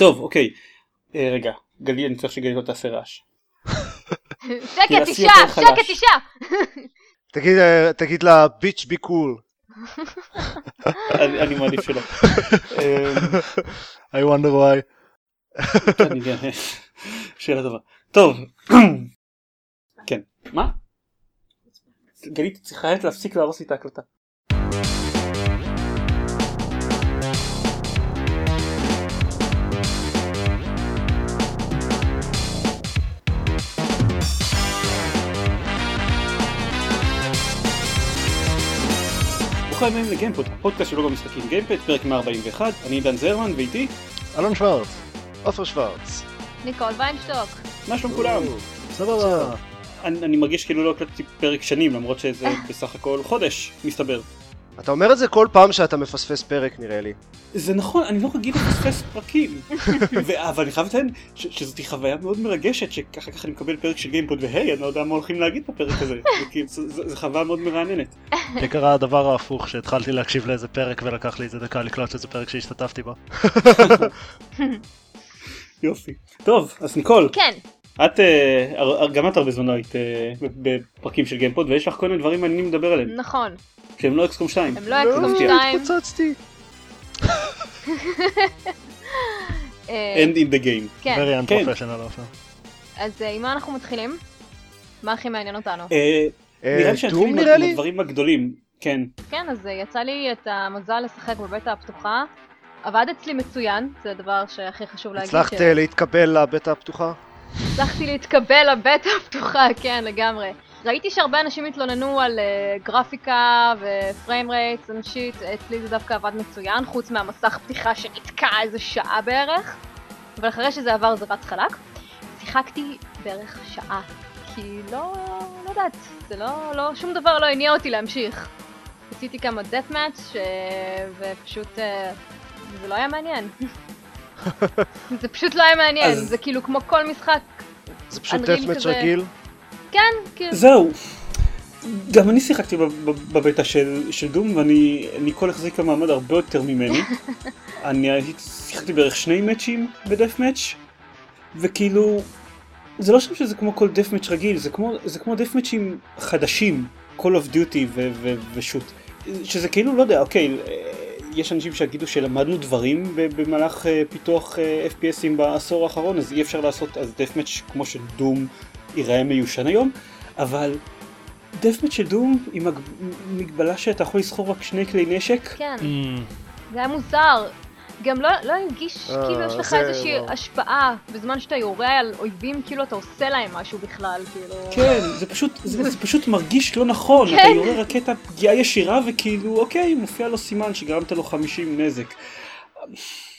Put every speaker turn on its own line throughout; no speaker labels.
טוב, אוקיי. אה, רגע, גלי, אני צריך שגלי לא תעשה רעש.
שקט
תנסי
אישה. שקט אישה!
תגיד, אה, תגיד לה ביץ' בי קול.
אני מעדיף שלא. אה,
I wonder why.
גם- שאלה טובה. טוב. כן. מה? גלית צריכה להפסיק להרוס לי את ההקלטה. ברוכים הבאים לגיימפוד, הפודקאסט של לוגו משחקים גיימפוד, פרק 141, אני עידן זרמן ואיתי,
אלון שוורץ. עופר שוורץ.
ניקול ויינשטוק.
מה שלום כולם?
סבבה.
אני, אני מרגיש כאילו לא הקלטתי פרק שנים למרות שזה בסך הכל חודש מסתבר.
אתה אומר את זה כל פעם שאתה מפספס פרק נראה לי.
זה נכון אני לא רגיל לפספס פרקים אבל אני חייב לציין שזאת חוויה מאוד מרגשת שככה ככה אני מקבל פרק של גיימפוד והי אני לא יודע מה הולכים להגיד בפרק הזה זה כאילו, זה- זה זה חוויה מאוד מרעננת.
לי קרה הדבר ההפוך שהתחלתי להקשיב לאיזה פרק ולקח לי איזה דקה לקלוט שזה פרק שהשתתפתי בו.
יופי. טוב אז ניקול
כן,
את אה, גם את הרבה זמן לא היית אה, בפרקים של גיימפוד ויש לך כל מיני דברים מעניינים לדבר עליהם
נכון.
שהם לא אקסקום 2.
הם לא אקסקום 2.
התפוצצתי.
אה,
end in the game.
כן,
very
כן.
unprofessional עופר.
אז אה, עם מה אנחנו מתחילים? מה הכי מעניין אותנו?
אה, נראה
אה,
לי שנתחיל עם
נראה?
הדברים הגדולים. כן.
כן, אז יצא לי את המזל לשחק בבטא הפתוחה. עבד אצלי מצוין, זה הדבר שהכי חשוב להגיד.
הצלחת
ש-
להתקבל לבטא הפתוחה?
הצלחתי להתקבל לבטא הפתוחה, כן, לגמרי. ראיתי שהרבה אנשים התלוננו על uh, גרפיקה ופריים רייטס אנשית, אצלי זה דווקא עבד מצוין, חוץ מהמסך פתיחה שנתקע איזה שעה בערך, אבל אחרי שזה עבר זה רץ חלק. שיחקתי בערך שעה, כי לא, לא יודעת, זה לא, לא, שום דבר לא הניע אותי להמשיך. עשיתי כמה death match ש... ופשוט אה, זה לא היה מעניין. זה פשוט לא היה מעניין,
אז-
זה כאילו כמו כל משחק
זה פשוט
אנריל
דאטמץ'
כזה.
רגיל?
כן, כאילו,
זהו. גם אני שיחקתי בב- בב- בבטא של, של דום ואני ניקול החזיקה מעמד הרבה יותר ממני. אני שיחקתי בערך שני מאצ'ים בדף מאץ' וכאילו זה לא שם שזה כמו כל דף מאץ' רגיל זה כמו זה כמו דף מאצ'ים חדשים Call of Duty ו- ו- ושוט שזה כאילו לא יודע אוקיי יש אנשים שיגידו שלמדנו דברים במהלך אה, פיתוח אה, FPSים בעשור האחרון אז אי אפשר לעשות אז דף מאץ' כמו של דום ייראה מיושן היום אבל דף של דום עם מגבלה שאתה יכול לסחור רק שני כלי נשק
כן,
Mm,
זה היה מוזר. גם לא, לא הרגיש
אה,
כאילו יש לך
זה
איזושהי
לא.
השפעה בזמן שאתה יורה על אויבים כאילו אתה עושה להם משהו בכלל כאילו.
כן זה פשוט זה, זה פשוט מרגיש לא נכון
כן.
אתה יורה רקטה פגיעה ישירה וכאילו אוקיי מופיע לו סימן שגרמת לו 50 נזק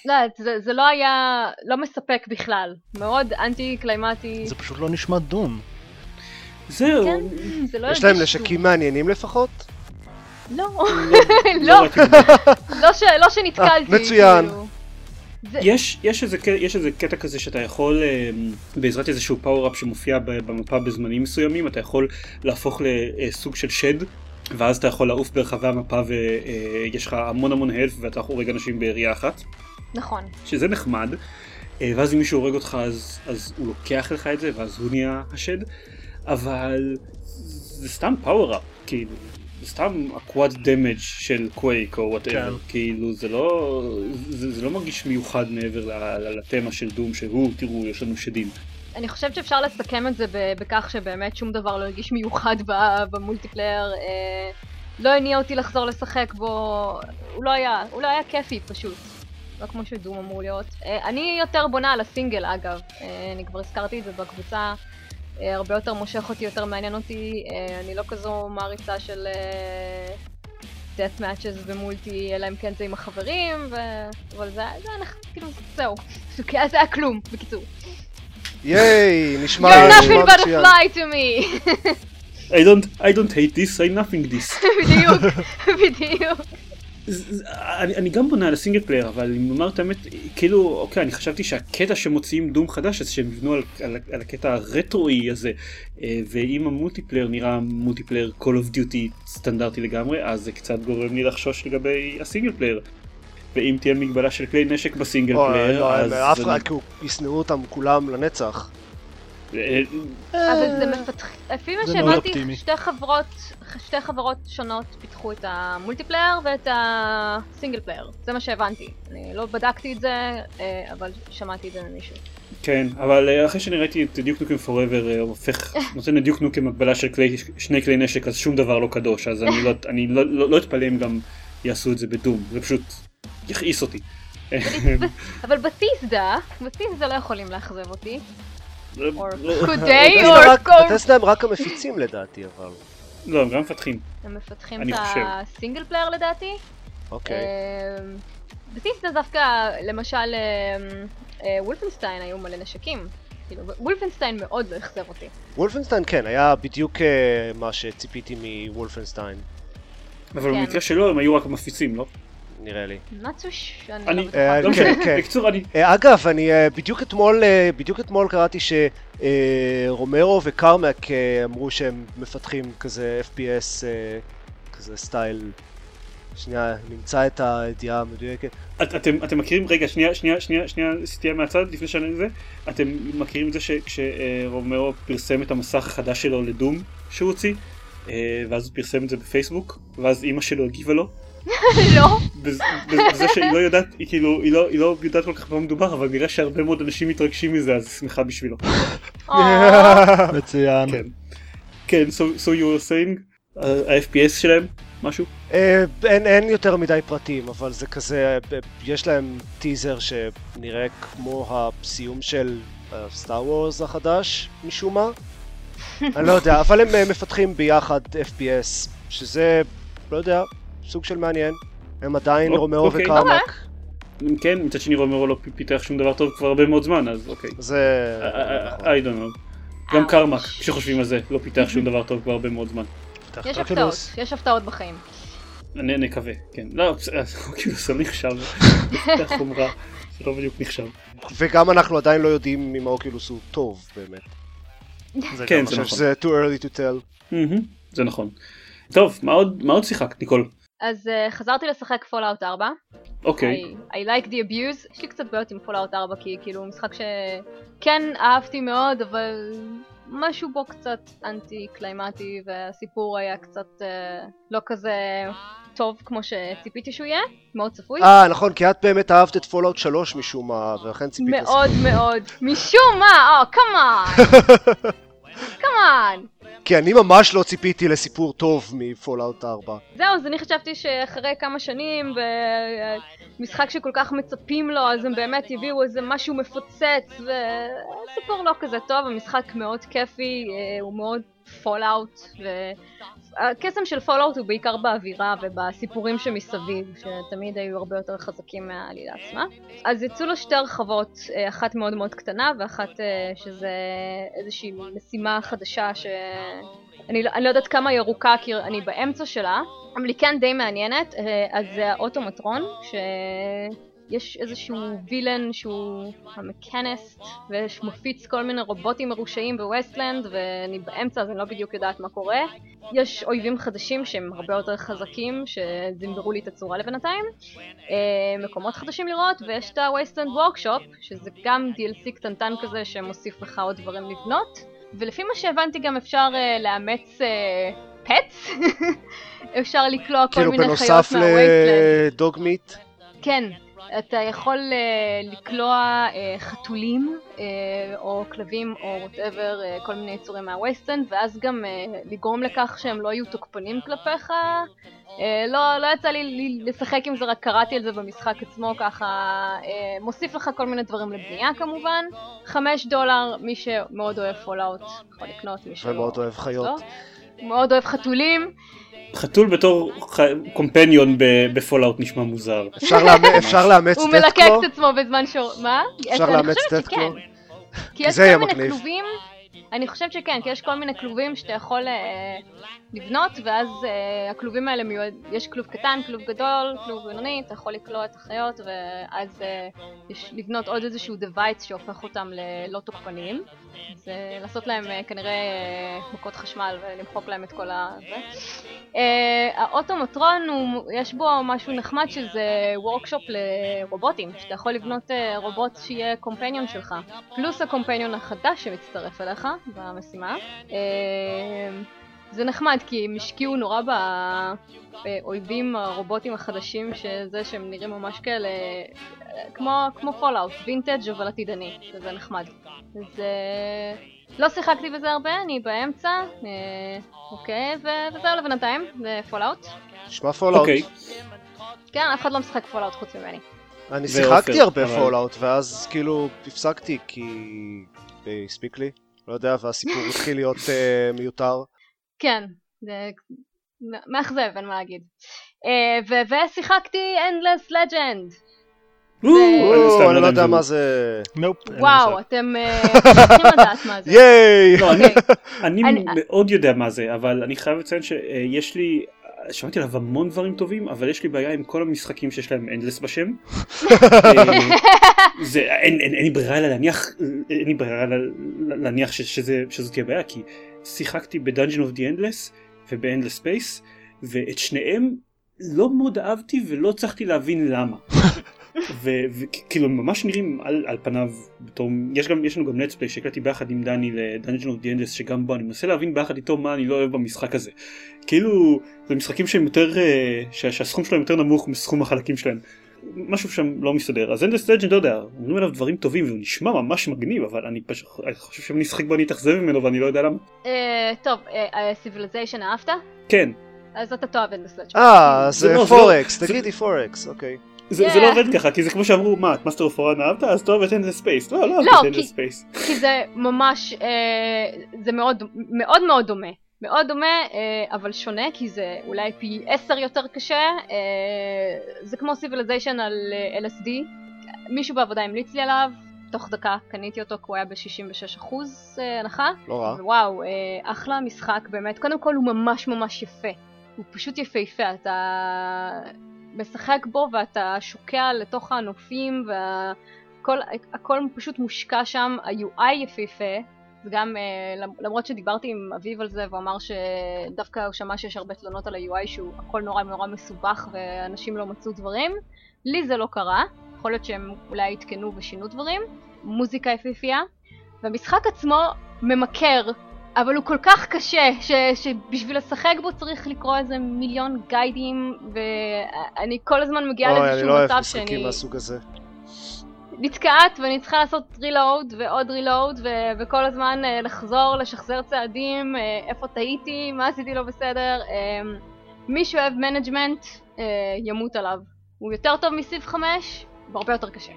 לא, זה, זה לא היה לא מספק בכלל. מאוד אנטי קליימטי.
זה פשוט לא נשמע דום.
זהו
כן, זה לא
יש להם נשקים מעניינים לפחות?
לא,
לא
לא,
את זה.
לא, ש, לא שנתקלתי.
אה, מצוין.
כאילו. זה,
יש יש איזה יש איזה קטע כזה שאתה יכול אה, בעזרת איזשהו פאוור-אפ שמופיע ב- במפה בזמנים מסוימים אתה יכול להפוך לסוג של שד ואז אתה יכול לעוף ברחבי המפה ויש לך המון המון הלף ואתה הורג אנשים בירייה אחת
נכון.
שזה נחמד אה, ואז אם מישהו הורג אותך אז, אז הוא לוקח לך את זה ואז הוא נהיה השד אבל זה סתם power-up כאילו זה סתם quad damage של קווייק או whatever
כן.
כאילו זה לא זה, זה לא מרגיש מיוחד מעבר לתמה של דום שהוא תראו יש לנו שדים
אני חושבת שאפשר לסכם את זה ב- בכך שבאמת שום דבר לא הרגיש מיוחד ב- ב multiplayer. אה, לא הניע אותי לחזור לשחק בו, הוא לא היה, הוא לא היה כיפי פשוט. לא כמו שדום אמור להיות. אה, אני יותר בונה על הסינגל אגב, אה, אני כבר הזכרתי את זה בקבוצה. אה, הרבה יותר מושך אותי, יותר מעניין אותי. אני לא כזו מעריצה של death matches ומולטי, אלא אם כן זה עם החברים, ו... אבל זה, זה היה נח- כאילו, זהו. זה היה כלום, בקיצור.
ייי, נשמע
You're
נשמע
nothing but a
מצוין.
fly to me!
I don't I don't hate this I nothing this
בדיוק, בדיוק.
זה- זה- אני, אני גם בונה על ה single player אבל אם לומר את האמת כאילו אוקיי אני חשבתי שהקטע שמוציאים דום חדש אז שהם יבנו על, על, על הקטע הרטרואי הזה אה, ואם ה multiplayer נראה multiplayer Call of Duty סטנדרטי לגמרי אז זה קצת גורם לי לחשוש לגבי ה single player. ואם תהיה מגבלה של כלי נשק בסינגל
אוי,
player,
לא,
אז...
אף אחד, כי הוא- ישנאו אותם כולם לנצח.
אה,
אבל זה מפתח... לפי מה שהבנתי. שתי חברות, שתי חברות שונות פיתחו את ה multiplayer ואת ה single player. זה מה שהבנתי. אני לא בדקתי את זה, אה, אבל שמעתי את זה ממישהו.
כן, אבל אה, אחרי שאני ראיתי את דיוק נוקם פוראבר הופך, נותן לדיוק נוקם הגבלה של כלי, שני כלי נשק, אז שום דבר לא קדוש, אז אני לא- אני לא- לא לא אתפלא אם גם יעשו את זה בדום, זה פשוט יכעיס אותי.
אבל בת'סדה, בת'סדה לא יכולים לאכזב אותי.
לא,
could they,
בטסלה רק- הם המפיצים לדעתי, אבל.
לא, הם גם מפתחים.
הם מפתחים את.
ה
single player לדעתי.
אוקיי.
אמ, בת'סדה דווקא, למשל, אמ, אה, וולפנשטיין היו מלא נשקים. כאילו, וולפנשטיין מאוד לא אכזב אותי.
וולפנשטיין כן, היה בדיוק אה, מה שציפיתי מוולפנשטיין,
אבל
כן.
במקרה שלו הם היו רק מפיצים, לא?
נראה לי.
נאצוש, אני
אני-
לא בטוחה.
אה, כן,
משנה,
כן.
בקיצור אני...
אה, אגב, אני אה, בדיוק אתמול, בדיוק אתמול קראתי שרומרו וקרמק אמרו שהם מפתחים כזה FPS, כזה סטייל. שנייה, נמצא את הידיעה המדויקת.
את- אתם, אתם מכירים, רגע, שנייה, שנייה, שנייה, שנייה, סטייה מהצד, לפני שאני זה, אתם מכירים את זה שכשרומאו פרסם את המסך החדש שלו לדום שהוא הוציא, אה, ואז הוא פרסם את זה בפייסבוק, ואז אימא שלו הגיבה לו,
לא,
בז- בז- בזה שהיא לא יודעת, היא כאילו, היא לא, היא לא יודעת כל כך במה מדובר, אבל נראה שהרבה מאוד אנשים מתרגשים מזה, אז שמחה בשבילו.
אה,
מצוין.
כן. כן, so, so you were saying, אה, ה-FPS שלהם, משהו?
אה, אין, אין יותר מדי פרטים, אבל זה כזה, יש להם טיזר שנראה כמו הסיום של סטאר וורס החדש, משום מה. אני לא יודע, אבל הם מפתחים ביחד FPS, שזה, לא יודע, סוג של מעניין. הם עדיין
אוק-
רומאו
אוקיי.
וקרמק.
כן, מצד שני רומאו לא פיתח שום דבר טוב כבר הרבה מאוד זמן, אז אוקיי.
זה...
I-
נכון.
I don't know. גם. קרמק, כשחושבים על זה, לא פיתח שום דבר טוב כבר הרבה מאוד זמן.
יש הפתעות. יש הפתעות בחיים.
אני נקווה, כן. לא, בסדר, כאילו זה לא נחשב. זה חומרה, זה לא בדיוק נחשב.
וגם אנחנו עדיין לא יודעים אם האוקולוס הוא טוב באמת.
זה
כן, זה נכון.
שזה too early to tell.
זה נכון. טוב, מה עוד- מה עוד שיחקת, ניקול?
אז uh, חזרתי לשחק פולאאוט 4.
אוקיי.
I, I like the abuse. יש לי קצת בעיות עם פולאאוט 4 כי כאילו משחק שכן אהבתי מאוד אבל משהו בו קצת anti-climactic והסיפור היה קצת uh, לא כזה טוב כמו שציפיתי שהוא יהיה, מאוד צפוי.
אה, נכון, כי את באמת אהבת את פולאאוט 3 משום מה, ולכן ציפית לסיפור.
מאוד מאוד. משום מה, או כמובן. כמובן.
כי אני ממש לא ציפיתי לסיפור טוב מפולאאוט 4.
זהו, אז אני חשבתי שאחרי כמה שנים ומשחק שכל כך מצפים לו, אז הם באמת יביאו איזה משהו מפוצץ, והסיפור לא כזה טוב, המשחק מאוד כיפי, אה, הוא מאוד פולאאוט, והקסם של פולאאוט הוא בעיקר באווירה ובסיפורים שמסביב, שתמיד היו הרבה יותר חזקים מהעלילה עצמה. אז יצאו לו שתי הרחבות, אה, אחת מאוד מאוד קטנה ואחת אה, שזה איזושהי משימה חדשה ש... אני, לא- אני לא יודעת כמה היא ארוכה כי אני באמצע שלה, אבל היא כן די מעניינת, אה, אז זה האוטומטרון, שיש איזשהו villain שהוא ה Mechanist, ומפיץ כל מיני רובוטים מרושעים בווסטלנד, ואני באמצע אז אני לא בדיוק יודעת מה קורה. יש אויבים חדשים שהם הרבה יותר חזקים, שזמברו לי את הצורה לבינתיים. אה, מקומות חדשים לראות, ויש את ה-Wasteland Workshop, שזה גם DLC קטנטן כזה שמוסיף לך עוד דברים לבנות. ולפי מה שהבנתי גם אפשר uh, לאמץ פטס, אפשר לקלוע כל
כאילו
מיני חיות
בנוסף
מהווייסלנד.
לדוג מיט.
כן, אתה יכול אה, לכלוא אה, חתולים אה, או כלבים או whatever, אה, כל מיני יצורים מה Wasteland, ואז גם אה, לגרום לכך שהם לא יהיו תוקפנים כלפיך. אה, לא, לא יצא לי, לי לשחק עם זה, רק קראתי על זה במשחק עצמו ככה, אה, מוסיף לך כל מיני דברים לבנייה כמובן. חמש דולר, מי שמאוד אוהב Fallout יכול לקנות, מי שלא.
ומאוד אוהב חיות.
לא. מאוד אוהב חתולים.
חתול בתור companion ב- ב Fallout נשמע מוזר.
אפשר לאמץ- אפשר לאמץ
הוא מלקק
Deathclaw?
את עצמו בזמן ש... מה?
אפשר לאמץ
Deathclaw? כי יש כל מיני. כלובים, אני חושבת שכן, כי יש כל מיני כלובים שאתה יכול אה, לבנות, ואז אה, הכלובים האלה מיועד, יש כלוב קטן, כלוב גדול, כלוב בינוני, אתה יכול לכלוא את החיות, ואז אה, יש לבנות עוד איזשהו device שהופך אותם ללא תוקפניים. זה לעשות להם אה, כנראה אה, מכות חשמל ולמחוק להם את כל ה... אה, ה Automatron, הוא, יש בו משהו נחמד שזה workshop לרובוטים, שאתה יכול לבנות אה, רובוט שיהיה companion שלך, פלוס ה companion החדש שמצטרף אליך במשימה. אה, זה נחמד כי הם השקיעו נורא באויבים הרובוטים החדשים, שזה שהם נראים ממש כאלה, כמו, כמו Fallout, וינטג' אבל עתידני, וזה נחמד. אז לא שיחקתי בזה הרבה, אני באמצע, אה, אוקיי, ו- וזהו לבינתיים, זה Fallout.
נשמע Fallout.
אוקיי,
כן, אף אחד לא משחק Fallout חוץ ממני.
אני שיחקתי הרבה Fallout, ואז כאילו הפסקתי כי הספיק לי. לא יודע, והסיפור התחיל להיות אה, מיותר.
כן, זה מאכזב, אין מה להגיד. ו- ושיחקתי Endless Legend.
אני
לא יודע. מה זה...
וואו, אתם אה, צריכים לדעת מה זה.
ייי!
לא, אני-
אוקיי.
אני- מאוד יודע מה זה, אבל אני חייב לציין שיש לי, שמעתי עליו המון דברים טובים, אבל יש לי בעיה עם כל המשחקים שיש להם אנדלס בשם. אה, זה, אין, אין, אין לי ברירה אלא להניח, אין לי ברירה להניח ש, שזה, שזאת תהיה בעיה, כי שיחקתי ב-Dungeon of the Endless וב-Endless Space, ואת שניהם לא מאוד אהבתי ולא הצלחתי להבין למה. וכאילו הם ממש נראים על, על פניו בתור יש גם יש לנו גם let's play שהקלטתי ביחד עם דני ל-Dungeon of the Endless שגם בו אני מנסה להבין ביחד איתו מה אני לא אוהב במשחק הזה. כאילו זה משחקים שהם יותר אה, שה, שהסכום שלהם יותר נמוך מסכום החלקים שלהם. משהו שם לא מסתדר אז Endless Legend לא יודע אומרים עליו דברים טובים והוא נשמע ממש מגניב אבל אני פשוט חושב שאם אני אשחק בו אני אתאכזב ממנו ואני לא יודע למה.
אה, טוב, Civilization אהבת?
כן
אז אתה תאהב Endless Legend.
אה,
זה
זה
זה
4X,
זה-
תגידי 4X, אוקיי.
זה,
Yeah.
זה לא עובד ככה כי זה כמו שאמרו מה את Master of Orion אהבת אז תאהב את Endless Space לא לא
לא,
אהבתי את
כי-
Endless Space.
כי זה ממש, אה, זה מאוד מאוד מאוד דומה. מאוד דומה, אה, אבל שונה, כי זה אולי פי עשר יותר קשה. אה, זה כמו Civilization על אה, LSD. מישהו בעבודה המליץ לי עליו, תוך דקה קניתי אותו כי הוא היה ב-66% אה, הנחה.
לא רע.
וואו, אחלה משחק באמת. קודם כל הוא ממש ממש יפה. הוא פשוט יפהפה, אתה משחק בו ואתה שוקע לתוך הנופים והכל הכל פשוט מושקע שם, ה-UI יפהפה. זה גם, אה, למרות שדיברתי עם אביב על זה והוא אמר שדווקא הוא שמע שיש הרבה תלונות על ה-UI שהוא הכל נורא נורא מסובך ואנשים לא מצאו דברים. לי זה לא קרה, יכול להיות שהם אולי עדכנו ושינו דברים. מוזיקה יפהפייה. והמשחק עצמו ממכר, אבל הוא כל כך קשה, ש, שבשביל לשחק בו צריך לקרוא איזה מיליון גיידים, ואני כל הזמן מגיעה
אוי, אני
לאיזשהו
לא אוהב
מצב
משחקים
שאני
מהסוג הזה.
נתקעת ואני צריכה לעשות reload ועוד reload, ו- וכל הזמן אה, לחזור, לשחזר צעדים, אה, איפה טעיתי, מה עשיתי לא בסדר. אה, מי שאוהב management, אה, ימות עליו. הוא יותר טוב מסיב 5, והרבה יותר קשה.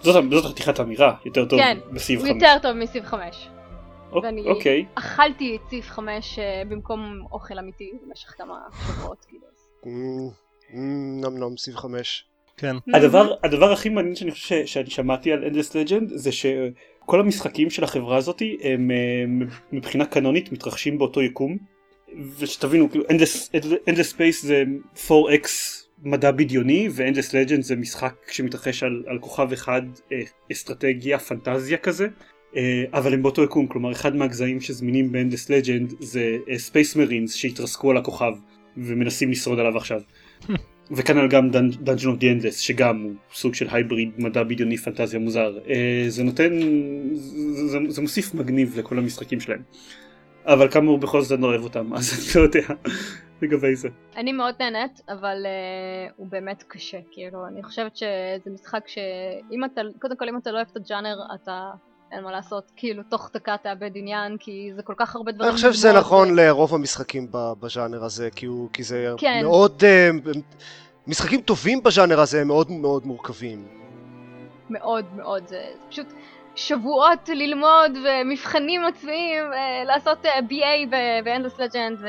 זאת, זאת חתיכת אמירה יותר טוב
כן, הוא
5.
יותר טוב מסיב 5.
אוק-
ואני-
אוקיי.
אכלתי את סיב 5 אה, במקום אוכל אמיתי במשך כמה שבועות, כאילו.
אמ, אמ, נם נם סיב חמש.
כן.
הדבר, הדבר הכי מעניין שאני חושב ש- שאני שמעתי על Endless Legend זה שכל המשחקים של החברה הזאת הם אה, מבחינה קנונית מתרחשים באותו יקום ושתבינו כאילו Endless, Endless Space זה 4X מדע בדיוני ו-Endless Legend זה משחק שמתרחש על, על כוכב אחד אה, אסטרטגיה פנטזיה כזה אה, אבל הם באותו יקום כלומר אחד מהגזעים שזמינים ב-Endless Legend זה Space Marines שהתרסקו על הכוכב ומנסים לשרוד עליו עכשיו. וכנ"ל גם Dungeon of the Endless שגם הוא סוג של הייבריד מדע בדיוני פנטזיה מוזר. אה, זה נותן זה, זה, זה מוסיף מגניב לכל המשחקים שלהם. אבל כאמור בכל זאת אני לא אוהב אותם אז אני לא יודע לגבי זה.
אני מאוד נהנית, אבל uh, הוא באמת קשה, כאילו, אני חושבת שזה משחק שאם אתה, קודם כל אם אתה לא אוהב את הג'אנר, אתה, אין מה לעשות, כאילו, תוך דקה תאבד עניין, כי זה כל כך הרבה דברים.
אני חושב שזה נכון
ו-
לרוב המשחקים בז'אנר הזה, כי הוא- כי זה
כן.
מאוד... אה, משחקים טובים בז'אנר הזה הם מאוד מאוד מורכבים.
מאוד מאוד, זה פשוט שבועות ללמוד ומבחנים עצמיים, אה, לעשות אה, BA ב- ב-Endless Legend, ו...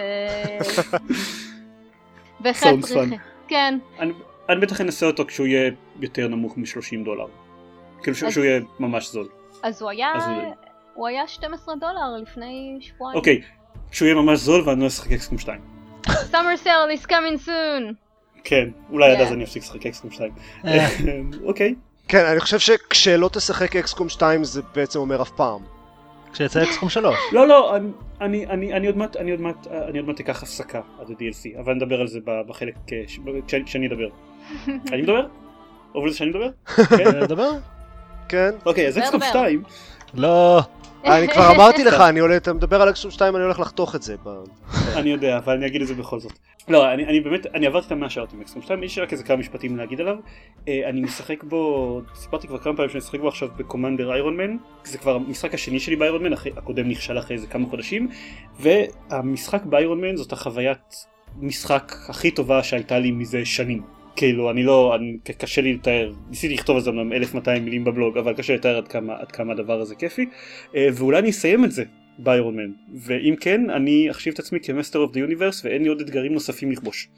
בהחלט צריך. כן,
אני, אני בטח אנסה אותו כשהוא יהיה יותר נמוך מ-30 דולר. כאילו שהוא יהיה ממש זול.
אז הוא היה
אז הוא-
הוא היה 12 דולר לפני שבועיים.
אוקיי, שהוא יהיה ממש זול ואני לא אשחק אקסקום 2.
Summer sale is coming soon.
כן, אולי עד
כן.
אז אני אפסיק לשחק אקסקום 2.
אה.
אוקיי.
כן, אני חושב שכשלא תשחק אקסקום 2 זה בעצם אומר אף פעם.
כשיצא אקסקום 3.
לא, לא, אני- אני- אני אני עוד מעט, אני עוד מעט, אני עוד מעט אקח הפסקה עד ה-DLC, אבל נדבר על זה בחלק, כשאני- אדבר. אני מדבר? עובר לזה שאני מדבר? כן?
לדבר?
כן?
אוקיי, אז אקסקום
דבר.
2,
לא.
אני כבר אמרתי לך, אני עולה, אתה מדבר על אקסקום 2, אני הולך לחתוך את זה. ב-
אני יודע, אבל אני אגיד את זה בכל זאת. לא, אני, אני באמת, אני עברתי את המאה שעות עם אקסקום 2, יש לי רק איזה כמה משפטים להגיד עליו. אה, אני משחק בו, סיפרתי כבר כמה פעמים שאני משחק בו עכשיו בקומנדר איירון מן, זה כבר המשחק השני שלי באיירון מן, הקודם נכשל אחרי איזה כמה חודשים, והמשחק באיירון מן זאת החוויית משחק הכי טובה שהייתה לי מזה שנים. כאילו, אני לא, אני, קשה לי לתאר, ניסיתי לכתוב על זה אמנם 1200 מילים בבלוג, אבל קשה לתאר עד כמה, עד כמה הדבר הזה כיפי, אה, ואולי אני אסיים את זה ב Ironman, ואם כן, אני אחשיב את עצמי כ master of the universe ואין לי עוד אתגרים נוספים לכבוש.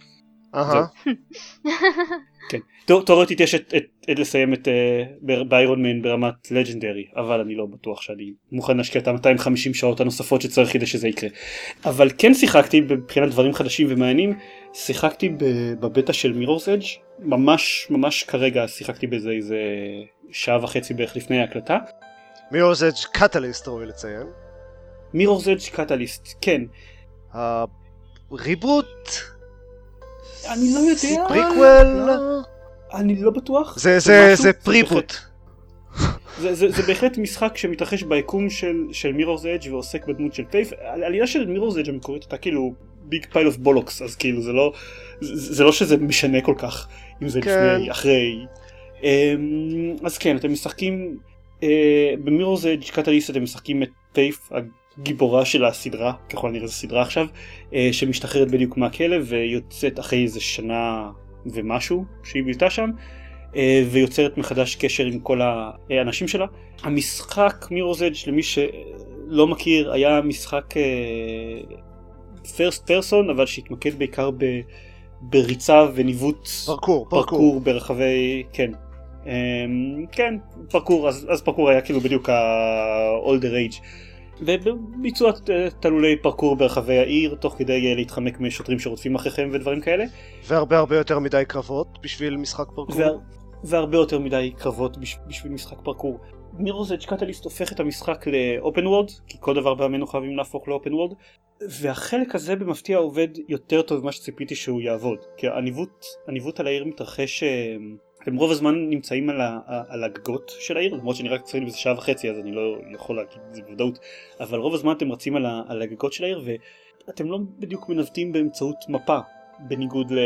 אהה.
כן. תאו- תאורטית יש את, את, את לסיים את אה, ב Ironman ברמת legendary, אבל אני לא בטוח שאני מוכן להשקיע את ה-250 שעות הנוספות שצריך כדי שזה יקרה. אבל כן שיחקתי מבחינת דברים חדשים ומעניינים, שיחקתי בבטא של Mirror's Edge ממש ממש כרגע שיחקתי בזה איזה שעה וחצי בערך לפני ההקלטה.
Mirror's Edge Catalyst ראוי לציין.
Mirror's Edge Catalyst, כן.
ה reboot?
אני לא יודע.
פריקוול?
אני לא בטוח.
זה זה זה preboot.
זה, זה, זה בהחלט משחק שמתרחש ביקום של, של Mirror's Edge ועוסק בדמות של Faith. העלילה של Mirror's Edge המקורית הייתה כאילו big pile of bollocks, אז כאילו זה לא, זה, זה לא שזה משנה כל כך אם זה
כן.
לפני, אחרי. אמ, אז כן, אתם משחקים, במירור's אדג' קטליסט אתם משחקים את פייף, הגיבורה של הסדרה, ככל הנראה זו סדרה עכשיו, אה, שמשתחררת בדיוק מהכלא ויוצאת אחרי איזה שנה ומשהו שהיא בילתה שם. אה, ויוצרת מחדש קשר עם כל האנשים שלה. המשחק מירור's אדג' למי שלא מכיר היה משחק פרסט פרסון אבל שהתמקד בעיקר ב, בריצה וניווט
פרקור, פרקור.
פרקור ברחבי כן. אמ, כן פרקור אז, אז פרקור היה כאילו בדיוק ה-older age ובביצוע ת- תלולי פרקור ברחבי העיר תוך כדי אה, להתחמק משוטרים שרודפים אחריכם ודברים כאלה
והרבה הרבה יותר מדי קרבות בשביל משחק פרקור.
וה- והרבה יותר מדי קרבות בש- בשביל משחק פרקור. מירור's אדג' קטליסט הופך את המשחק לאופן וורד, כי כל דבר בעמנו חייבים להפוך לאופן וורד, והחלק הזה במפתיע עובד יותר טוב ממה שציפיתי שהוא יעבוד. כי הניווט, הניווט על העיר מתרחש, אתם רוב הזמן נמצאים על, ה, על הגגות של העיר, למרות שאני רק צפיתי בזה שעה וחצי אז אני לא יכול להגיד את זה בוודאות, אבל רוב הזמן אתם רצים על, ה, על הגגות של העיר ואתם לא בדיוק מנווטים באמצעות מפה, בניגוד ל...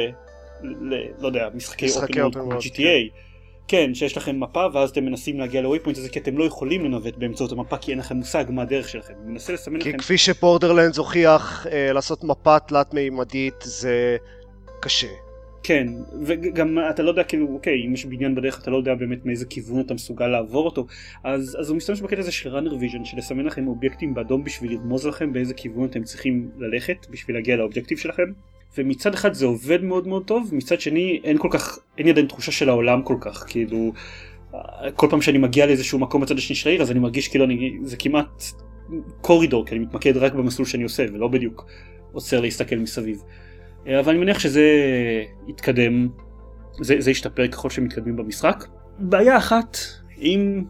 ל לא יודע, משחקי אופן
world,
GTA. כן, שיש לכם מפה ואז אתם מנסים להגיע לווייפוינט הזה כי אתם לא יכולים לנווט באמצעות המפה כי אין לכם מושג מה הדרך שלכם. הוא מנסה לסמן
כי
לכם
כפי שבורדרלנדס הוכיח, אה, לעשות מפה תלת מימדית זה קשה.
כן, וגם אתה לא יודע כאילו, אוקיי, אם יש בניין בדרך אתה לא יודע באמת מאיזה כיוון אתה מסוגל לעבור אותו, אז, אז הוא משתמש בקטע הזה של runner vision, של לסמן לכם אובייקטים באדום בשביל לרמוז לכם באיזה כיוון אתם צריכים ללכת בשביל להגיע לאובייקטיב שלכם. ומצד אחד זה עובד מאוד מאוד טוב, מצד שני אין כל כך, אין לי עדיין תחושה של העולם כל כך, כאילו, כל פעם שאני מגיע לאיזשהו מקום בצד השני של העיר אז אני מרגיש כאילו אני, זה כמעט קורידור, כי אני מתמקד רק במסלול שאני עושה ולא בדיוק עוצר להסתכל מסביב. אה, אבל אני מניח שזה יתקדם, זה, זה ישתפר ככל שמתקדמים במשחק. בעיה אחת עם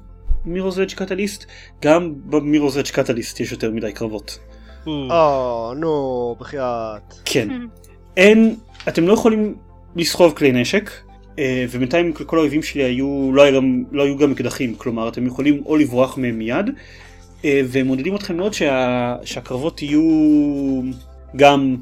מירור's אדג' קטליסט, גם במירור's אדג' קטליסט יש יותר מדי קרבות.
אה, נו, בחייאת.
כן. אין, אתם לא יכולים לסחוב כלי נשק, אה, ובינתיים כל האויבים שלי היו, לא, היה גם, לא היו גם אקדחים, כלומר אתם יכולים או לברוח מהם מיד, אה, והם מודדים אתכם מאוד שה, שהקרבות יהיו גם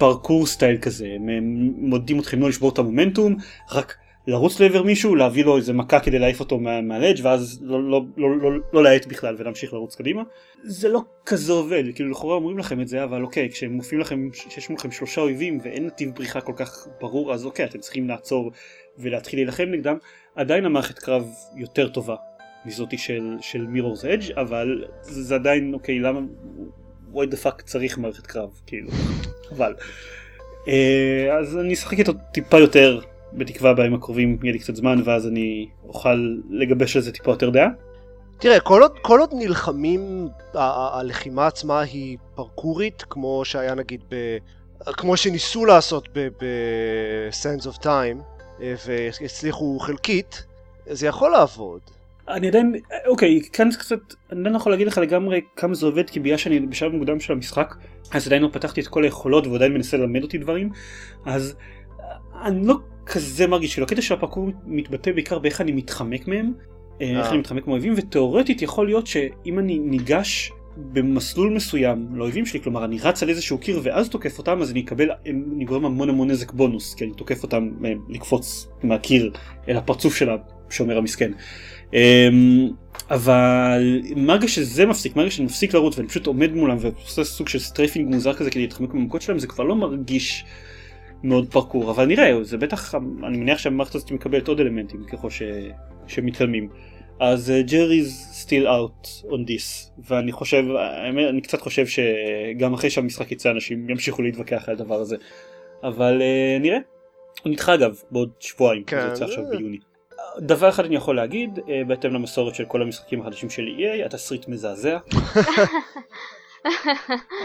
פרקור סטייל כזה, הם מודדים אתכם לא לשבור את המומנטום, רק לרוץ לעבר מישהו, להביא לו איזה מכה כדי להעיף אותו מה, מהלדג' ואז לא, לא, לא, לא, לא להאט בכלל ולהמשיך לרוץ קדימה. זה לא כזה עובד, כאילו לכאורה אומרים לכם את זה, אבל אוקיי, כשהם מופיעים לכם, שיש מולכם שלושה אויבים ואין נתיב בריחה כל כך ברור, אז אוקיי, אתם צריכים לעצור ולהתחיל להילחם נגדם, עדיין המערכת קרב יותר טובה מזאתי של, של Mirror's Edge, אבל זה עדיין, אוקיי, למה, why the fuck צריך מערכת קרב, כאילו, אבל. אה, אז אני אשחק איתו טיפה יותר, בתקווה בימים הקרובים יהיה לי קצת זמן, ואז אני אוכל לגבש על זה טיפה יותר דעה.
תראה, כל עוד, כל עוד נלחמים, הלחימה עצמה היא פרקורית, כמו שהיה נגיד ב... כמו שניסו לעשות ב-Sands of Time, אה, והצליחו חלקית, זה יכול לעבוד.
אני עדיין, אוקיי, כאן זה קצת, אני לא יכול להגיד לך לגמרי כמה זה עובד, כי בגלל שאני בשלב מוקדם של המשחק, אז עדיין לא פתחתי את כל היכולות ועדיין מנסה ללמד אותי דברים, אז אני לא כזה מרגיש כאילו, הקטע של הפרקור מתבטא בעיקר באיך אני מתחמק מהם, אה, איך
אה.
אני מתחמק מאויבים, ותאורטית יכול להיות שאם אני ניגש במסלול מסוים לאויבים שלי, כלומר אני רץ על איזשהו קיר ואז תוקף אותם, אז אני אקבל, אני גורם המון המון נזק בונוס, כי אני תוקף אותם אה, לקפוץ מהקיר אל הפרצוף של השומר המסכן. אמ, אבל מרגע שזה מפסיק, מרגע שאני מפסיק לרוץ ואני פשוט עומד מולם ועושה סוג של strafing מוזר כזה כדי להתחמק מהמכות שלהם, זה כבר לא מרגיש מאוד פרקור, אבל נראה, זה בטח, אני מניח שהמערכת הזאת מקבלת עוד אלמנטים ככל ש... שמתקדמים. אז jury's still out on this, ואני חושב, האמת, אני קצת חושב שגם אחרי שהמשחק יצא אנשים ימשיכו להתווכח על הדבר הזה, אבל uh, נראה. הוא נדחה אגב בעוד שבועיים,
כן,
זה יוצא עכשיו
זה-
ביוני. דבר אחד אני יכול להגיד, אה, בהתאם למסורת של כל המשחקים החדשים של EA, התסריט מזעזע.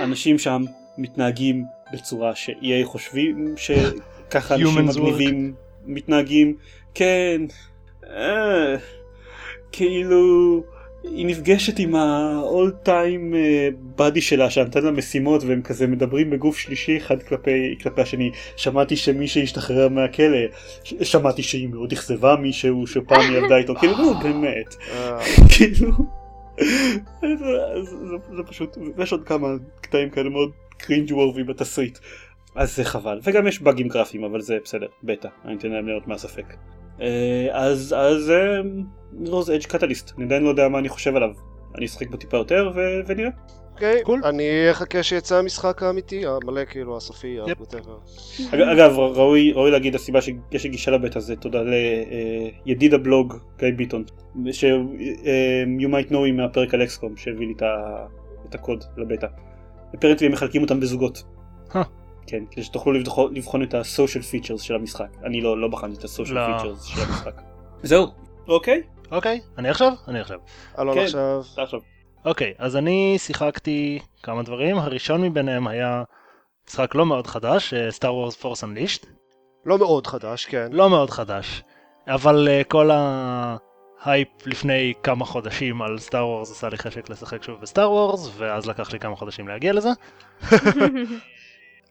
אנשים שם מתנהגים בצורה ש-EA חושבים שככה אנשים. מגניבים מתנהגים. כן, אה, כאילו, היא נפגשת עם ה-all time buddy שלה שנתן לה משימות והם כזה מדברים בגוף שלישי אחד כלפי, כלפי השני. שמעתי שמי שהשתחרר מהכלא, ש- שמעתי שהיא מאוד אכזבה מישהו שפעם עבדה איתו, כאילו, נו, באמת.
אה,
כאילו, זה, פשוט, ויש עוד כמה קטעים כאלה מאוד קרינג' וורבי בתסריט. אז זה חבל, וגם יש באגים גרפיים, אבל זה בסדר, בטא, אני אתן להם ליהנות מהספק. אה, אז, אז רוז אדג' קטליסט, אני עדיין לא יודע מה אני חושב עליו. אני אשחק בו טיפה יותר ו- ונראה.
אוקיי,
Cool.
אני אחכה שיצא המשחק האמיתי, המלא כאילו, הסופי,
Yep.
אג- אגב, ראוי, ראוי להגיד הסיבה שיש לי גישה לבטא זה תודה לידיד הבלוג גיא ביטון, ש- אה, you might know him מהפרק על אקסקום שהביא לי את ה- את הקוד לבטא. אפרנטלי הם מחלקים אותם בזוגות.
Huh.
כן, כדי שתוכלו לבחון, לבחון את ה-social features של המשחק. אני לא, לא בחנתי את ה-social
לא.
features של המשחק. זהו, אוקיי,
אוקיי, אני עכשיו? אני עכשיו.
אלון
כן.
עכשיו,
עכשיו.
אוקיי, אז אני שיחקתי כמה דברים, הראשון מביניהם היה משחק לא מאוד חדש, Star Wars Force Unleashed,
לא מאוד חדש, כן.
לא מאוד חדש, אבל אה, כל ההייפ לפני כמה חודשים על Star Wars עשה לי חשק לשחק שוב ב Star Wars, ואז לקח לי כמה חודשים להגיע לזה.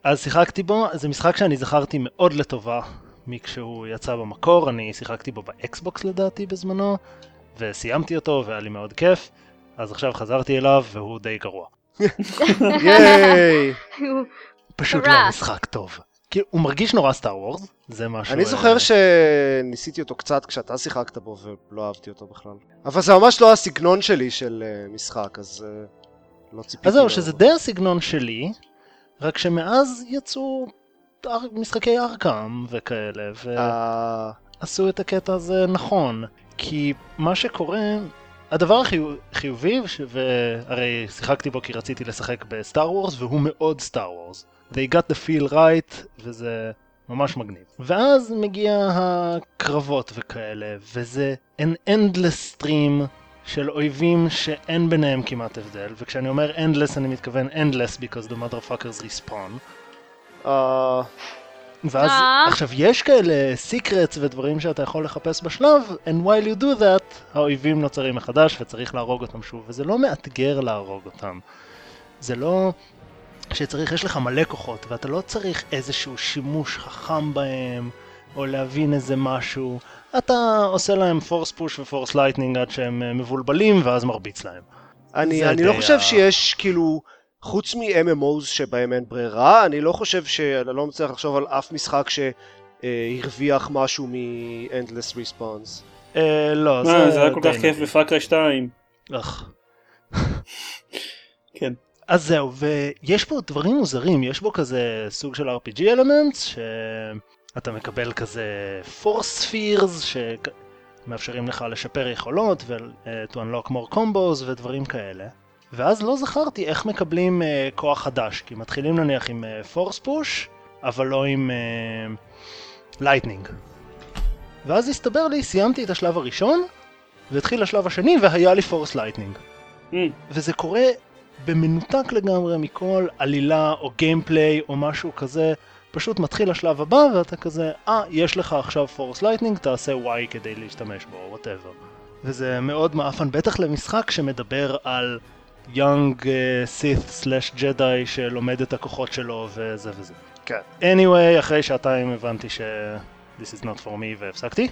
אז שיחקתי בו, זה משחק שאני זכרתי מאוד לטובה מכשהוא יצא במקור, אני שיחקתי בו באקסבוקס לדעתי בזמנו, וסיימתי אותו והיה לי מאוד כיף, אז עכשיו חזרתי אליו והוא די גרוע.
ייי!
פשוט. לא משחק טוב. כאילו, הוא מרגיש נורא Star Wars, זה משהו...
אני
אה,
זוכר שניסיתי אותו קצת כשאתה שיחקת בו ולא אהבתי אותו בכלל. אבל זה ממש לא הסגנון שלי של אה, משחק, אז אה, לא ציפיתי.
אז זהו. שזה די הסגנון שלי, רק שמאז יצאו משחקי ארכם וכאלה,
אה,
ועשו את הקטע הזה נכון. כי מה שקורה, הדבר החיובי, והרי שיחקתי בו כי רציתי לשחק בסטאר וורס, והוא מאוד סטאר וורס. They got the feel right, וזה ממש מגניב. ואז מגיע הקרבות וכאלה, וזה an endless stream של אויבים שאין ביניהם כמעט הבדל, וכשאני אומר endless אני מתכוון endless because the motherfuckers respawn.
אה,
ואז
אה.
עכשיו יש כאלה secrets ודברים שאתה יכול לחפש בשלב, and while you do that, האויבים נוצרים מחדש וצריך להרוג אותם שוב, וזה לא מאתגר להרוג אותם. זה לא שצריך, יש לך מלא כוחות, ואתה לא צריך איזשהו שימוש חכם בהם, או להבין איזה משהו. אתה עושה להם force push ו force lightning עד שהם אה, מבולבלים, ואז מרביץ להם.
אני אני לא חושב
ה-
שיש כאילו, חוץ מ-MMOs שבהם אין ברירה, אני לא חושב ש... אני לא מצליח לחשוב על אף משחק שהרוויח משהו מ-Endless Response.
אה, לא,
מה,
זה
זה היה כל כך כיף
נדיר.
בפאקריי 2.
אך.
כן.
אז זהו, ויש בו דברים מוזרים, יש בו כזה סוג של RPG אלמנטס, שאתה מקבל כזה force spheres, שמאפשרים לך לשפר יכולות ו-to unlock more combos ודברים כאלה. ואז לא זכרתי איך מקבלים uh, כוח חדש, כי מתחילים נניח עם uh, force push, אבל לא עם uh, lightning. ואז הסתבר לי, סיימתי את השלב הראשון, והתחיל השלב השני והיה לי force lightning.
Mm,
וזה קורה במנותק לגמרי מכל עלילה או gameplay או משהו כזה, פשוט מתחיל השלב הבא ואתה כזה, אה, יש לך עכשיו force lightning, תעשה Y כדי להשתמש בו, whatever. וזה מאוד מעפן, בטח למשחק שמדבר על young Sith slash Jedi שלומד את הכוחות שלו וזה וזה.
כן.
anyway, אחרי שעתיים הבנתי ש... This is not for me והפסקתי.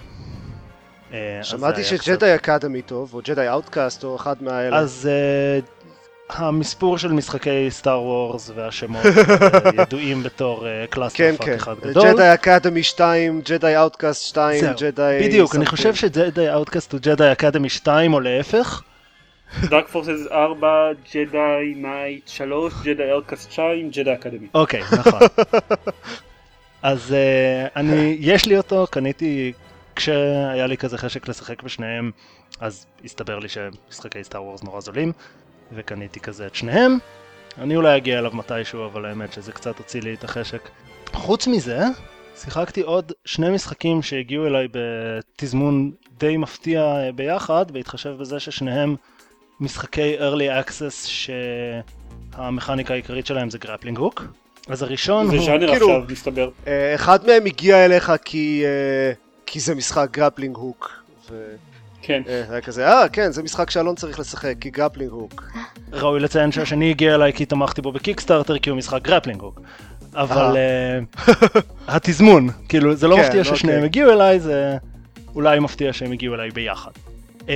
אה,
שמעתי
ש
Jedi Academy טוב, או Jedi Outcast, או אחד מהאלה.
אז uh, המספור של משחקי Star Wars והשמות uh, ידועים בתור cluster
כן,
fuck
כן.
אחד גדול.
ג'די אקדמי 2, ג'די אאוטקאסט 2,
זהו,
ג'די...
בדיוק, אני. חושב ש Jedi Outcast הוא Jedi Academy 2 או להפך.
Dark Forces 4, Jedi Knight 3, Jedi Outcast 2, Jedi Academy.
אוקיי, נכון. אז uh, אני, יש לי אותו, קניתי כשהיה לי כזה חשק לשחק בשניהם, אז הסתבר לי שמשחקי Star Wars נורא זולים, וקניתי כזה את שניהם. אני אולי אגיע אליו מתישהו, אבל האמת שזה קצת הוציא לי את החשק. חוץ מזה, שיחקתי עוד שני משחקים שהגיעו אליי בתזמון די מפתיע ביחד, בהתחשב בזה ששניהם משחקי early access שהמכניקה העיקרית שלהם זה grappling hook. אז הראשון
זה
הוא...
ז'אנר
כאילו-
עכשיו, מסתבר.
אה, אחד מהם הגיע אליך כי... אה, כי זה משחק grappling hook. ו...
כן.
אה, היה כזה, אה, כן, זה משחק שאלון צריך לשחק, כי grappling hook.
ראוי לציין שהשני הגיע אליי כי תמכתי בו ב Kickstarter כי הוא משחק grappling hook. אבל אה, התזמון, כאילו זה לא
כן,
מפתיע ששניהם
אוקיי.
הגיעו אליי, זה אולי מפתיע שהם הגיעו אליי ביחד. אה,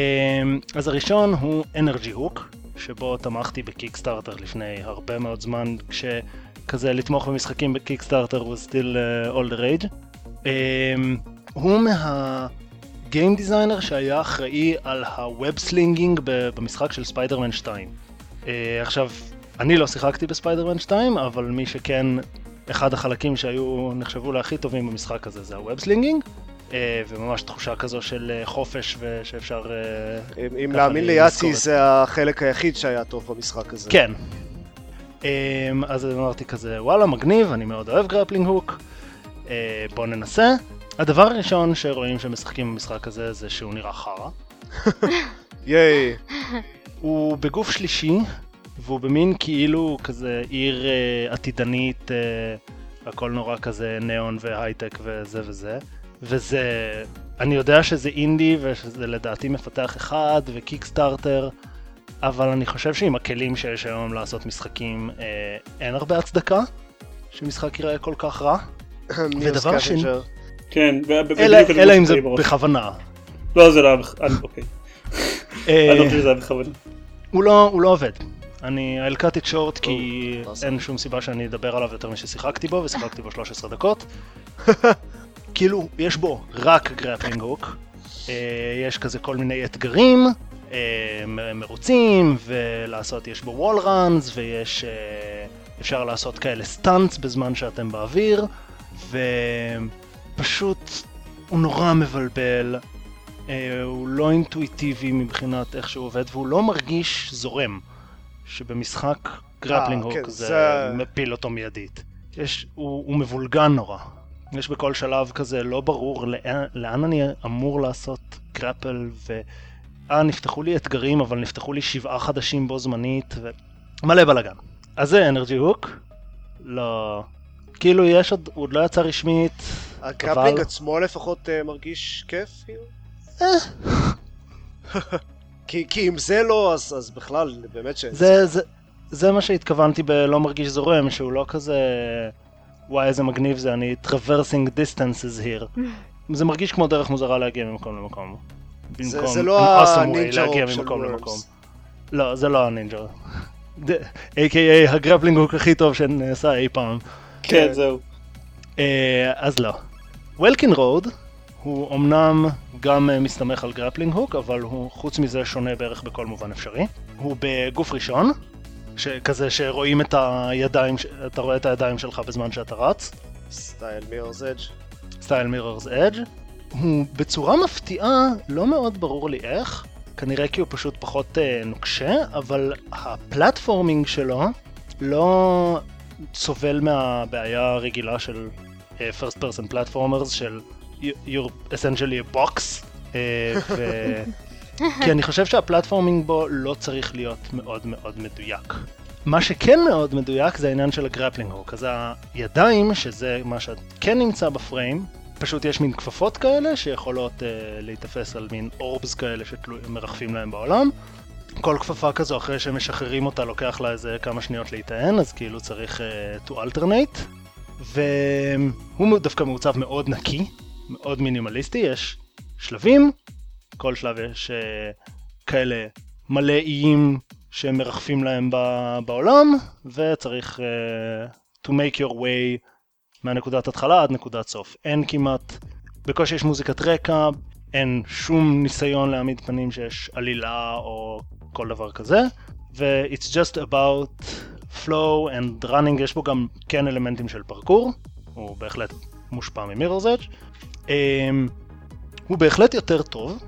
אז הראשון הוא Energy Hook, שבו תמכתי ב Kickstarter לפני הרבה מאוד זמן, כשכזה לתמוך במשחקים ב Kickstarter still all the rage. אה, הוא מה... game designer שהיה אחראי על ה web slinging במשחק של ספיידרמן 2. Uh, עכשיו, אני לא שיחקתי בספיידרמן 2, אבל מי שכן, אחד החלקים שהיו, נחשבו להכי טובים במשחק הזה זה ה web slinging, uh, וממש תחושה כזו של uh, חופש ושאפשר...
אם להאמין
את
זה החלק היחיד שהיה טוב במשחק הזה.
כן. אז אמרתי כזה, וואלה, מגניב, אני מאוד אוהב grappling hook, בוא ננסה. הדבר הראשון שרואים שמשחקים במשחק הזה זה שהוא נראה חרא.
ייי.
הוא בגוף שלישי, והוא במין כאילו כזה עיר uh, עתידנית, uh, הכל נורא כזה ניאון והייטק וזה וזה. וזה, אני יודע שזה אינדי ושזה לדעתי מפתח אחד וקיקסטארטר, אבל אני חושב שעם הכלים שיש היום לעשות משחקים, uh, אין הרבה הצדקה שמשחק ייראה כל כך רע. ודבר שני-.
כן,
אלא,
בדיוק אני
אלא אם זה
בראש.
בכוונה.
לא, זה לא היה בכוונה. אוקיי.
אה,
אני לא חושב שזה היה בכוונה.
הוא לא, לא עובד. אני it short כי. אין שום סיבה שאני אדבר עליו יותר מששיחקתי בו, ושיחקתי בו 13 דקות. כאילו, יש בו רק grappling hook. יש כזה כל מיני אתגרים, אה, מרוצים, ולעשות, יש בו wall runs, ויש... אה, אפשר לעשות כאלה stunts בזמן שאתם באוויר, ופשוט הוא נורא מבלבל. אה, הוא לא אינטואיטיבי מבחינת איך שהוא עובד, והוא לא מרגיש זורם. שבמשחק grappling
כן,
hook זה
זה-
מפיל אותו מיידית. יש, הוא, הוא מבולגן נורא. יש בכל שלב כזה לא ברור לאן, לאן אני אמור לעשות grapple, ו... אה, נפתחו לי אתגרים, אבל נפתחו לי שבעה חדשים בו זמנית, ומלא בלאגן. אז זה אנרג'י הוק. לא... כאילו יש עוד, הוא עוד לא יצא רשמית,
הגרפלינג
אבל-
עצמו לפחות אה, מרגיש כיף, כאילו?
אה.
כי כי אם זה לא, אז אז בכלל, באמת ש...
זה, זה, זה מה שהתכוונתי בלא מרגיש זורם, שהוא לא כזה... וואי איזה מגניב זה, אני traversing distances here. זה מרגיש כמו דרך מוזרה להגיע ממקום למקום.
זה-
במקום
זה לא
awesome way
ה
ninja
rope של.
למקום. לא, זה לא ה ninja. A.K.A ה grappling hook הכי טוב שנעשה אי פעם.
כן, זהו.
אה, אז לא. וולקין רוד הוא אמנם גם אה, מסתמך על grappling hook, אבל הוא חוץ מזה שונה בערך בכל מובן אפשרי. הוא בגוף ראשון, שכזה שרואים את הידיים, אתה רואה את הידיים שלך בזמן שאתה רץ,
style Mirror's Edge.
style Mirror's Edge. הוא בצורה מפתיעה, לא מאוד ברור לי איך, כנראה כי הוא פשוט פחות אה, נוקשה, אבל ה platforming שלו לא סובל מהבעיה הרגילה של first person platformers של you- you're essentially a box, אה, ו... כי אני חושב שה platforming בו לא צריך להיות מאוד מאוד מדויק. מה שכן מאוד מדויק זה העניין של ה grappling hook, אז הידיים, שזה מה שכן נמצא בפריים, פשוט יש מין כפפות כאלה שיכולות uh, להיתפס על מין אורבס כאלה שמרחפים להם בעולם. כל כפפה כזו אחרי שמשחררים אותה לוקח לה איזה כמה שניות להיטען, אז כאילו צריך uh, to alternate. והוא דווקא מעוצב מאוד נקי, מאוד מינימליסטי, יש שלבים, כל שלב יש uh, כאלה מלא איים שמרחפים להם בעולם, וצריך uh, to make your way מהנקודת התחלה עד נקודת סוף. אין כמעט, בקושי יש מוזיקת רקע, אין שום ניסיון להעמיד פנים שיש עלילה או כל דבר כזה, ו-it's just about flow and running, יש בו גם כן אלמנטים של פרקור, הוא בהחלט מושפע ממירור's edge. Um, הוא בהחלט יותר טוב,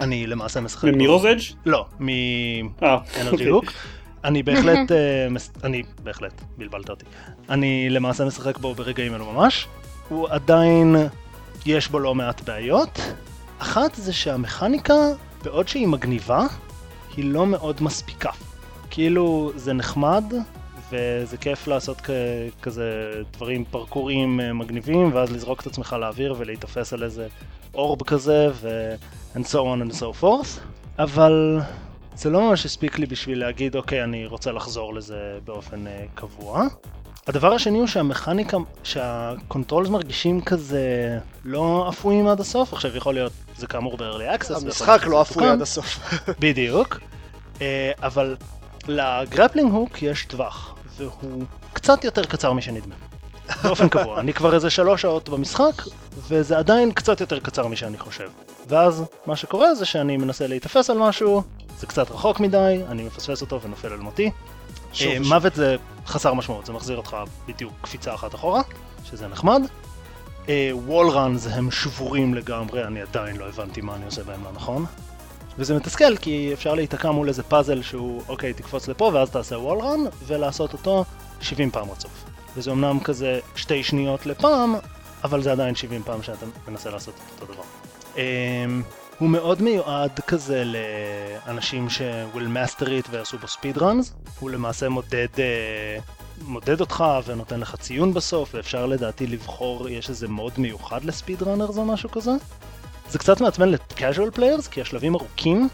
אני למעשה משחק...
ממירור's edge?
לא, מ-Energy Hook. אני בהחלט, אני בהחלט, בלבלת אותי. אני למעשה משחק בו ברגעים אלו ממש. הוא עדיין, יש בו לא מעט בעיות. אחת זה שהמכניקה, בעוד שהיא מגניבה, היא לא מאוד מספיקה. כאילו, זה נחמד, וזה כיף לעשות כזה דברים פרקורים מגניבים, ואז לזרוק את עצמך לאוויר ולהיתפס על איזה אורב כזה, ו... and so on and so forth, אבל זה לא ממש הספיק לי בשביל להגיד, אוקיי, אני רוצה לחזור לזה באופן אה, קבוע. הדבר השני הוא שהמכניקה, שה controls מרגישים כזה לא אפויים עד הסוף, עכשיו יכול להיות, זה כאמור ב-early access.
המשחק לא אפוי עד הסוף.
בדיוק, אה, אבל ל grappling hook יש טווח, והוא קצת יותר קצר משנדמה. באופן קבוע. אני כבר איזה שלוש שעות במשחק, וזה עדיין קצת יותר קצר משאני חושב. ואז מה שקורה זה שאני מנסה להיתפס על משהו, זה קצת רחוק מדי, אני מפספס אותו ונופל על מותי. אה, מוות זה חסר משמעות, זה מחזיר אותך בדיוק קפיצה אחת אחורה, שזה נחמד. וול uh, ראנס הם שבורים לגמרי, אני עדיין לא הבנתי מה אני עושה בהם לא נכון. וזה מתסכל כי אפשר להיתקע מול איזה פאזל שהוא אוקיי תקפוץ לפה ואז תעשה וול רן ולעשות אותו 70 פעם רצוף. וזה אמנם כזה שתי שניות לפעם, אבל זה עדיין 70 פעם שאתה מנסה לעשות את אותו דבר. Um, הוא מאוד מיועד כזה לאנשים ש-will master it ועשו בו speed runs, הוא למעשה מודד, uh, מודד אותך ונותן לך ציון בסוף, ואפשר לדעתי לבחור, יש איזה מוד מיוחד לספיד ראנרס או משהו כזה. זה קצת מעצבן ל-casual players, כי השלבים ארוכים,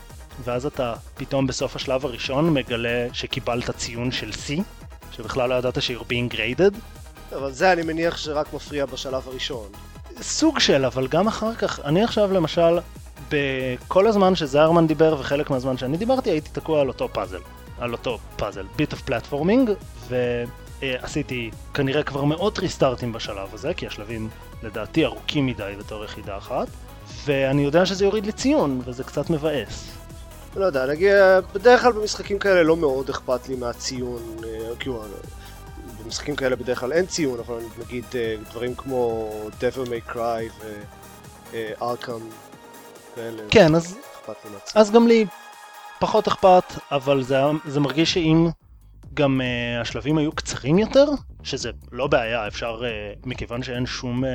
ואז אתה פתאום בסוף השלב הראשון מגלה שקיבלת ציון של C, שבכלל לא ידעת ש-you're being graded.
אבל זה אני מניח שרק מפריע בשלב הראשון.
סוג של, אבל גם אחר כך, אני עכשיו למשל, בכל הזמן שזיירמן דיבר וחלק מהזמן שאני דיברתי הייתי תקוע על אותו פאזל, על אותו פאזל, bit of platforming, ועשיתי כנראה כבר מאות ריסטארטים בשלב הזה, כי השלבים לדעתי ארוכים מדי בתור יחידה אחת, ואני יודע שזה יוריד לי ציון, וזה קצת מבאס.
לא יודע, נגיד, בדרך כלל במשחקים כאלה לא מאוד אכפת לי מהציון, אה, כאילו, במשחקים כאלה בדרך כלל אין ציון, אבל נגיד אה, דברים כמו Devil May Cry ו-Arkham כאלה,
כן, אז, אז גם לי פחות אכפת, אבל זה, זה מרגיש שאם גם uh, השלבים היו קצרים יותר, שזה לא בעיה, אפשר, uh, מכיוון שאין שום uh,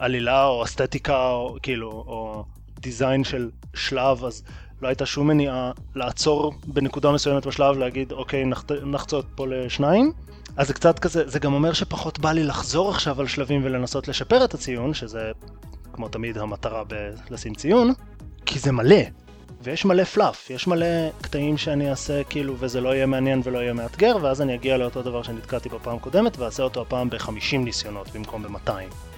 עלילה או אסתטיקה, או כאילו, או דיזיין של שלב, אז לא הייתה שום מניעה לעצור בנקודה מסוימת בשלב, להגיד, אוקיי, נחת, נחצות פה לשניים. אז זה קצת כזה, זה גם אומר שפחות בא לי לחזור עכשיו על שלבים ולנסות לשפר את הציון, שזה כמו תמיד המטרה בלשים ציון, כי זה מלא, ויש מלא פלאף, יש מלא קטעים שאני אעשה כאילו וזה לא יהיה מעניין ולא יהיה מאתגר, ואז אני אגיע לאותו דבר שנתקעתי בפעם הקודמת ואעשה אותו הפעם ב-50 ניסיונות במקום ב-200.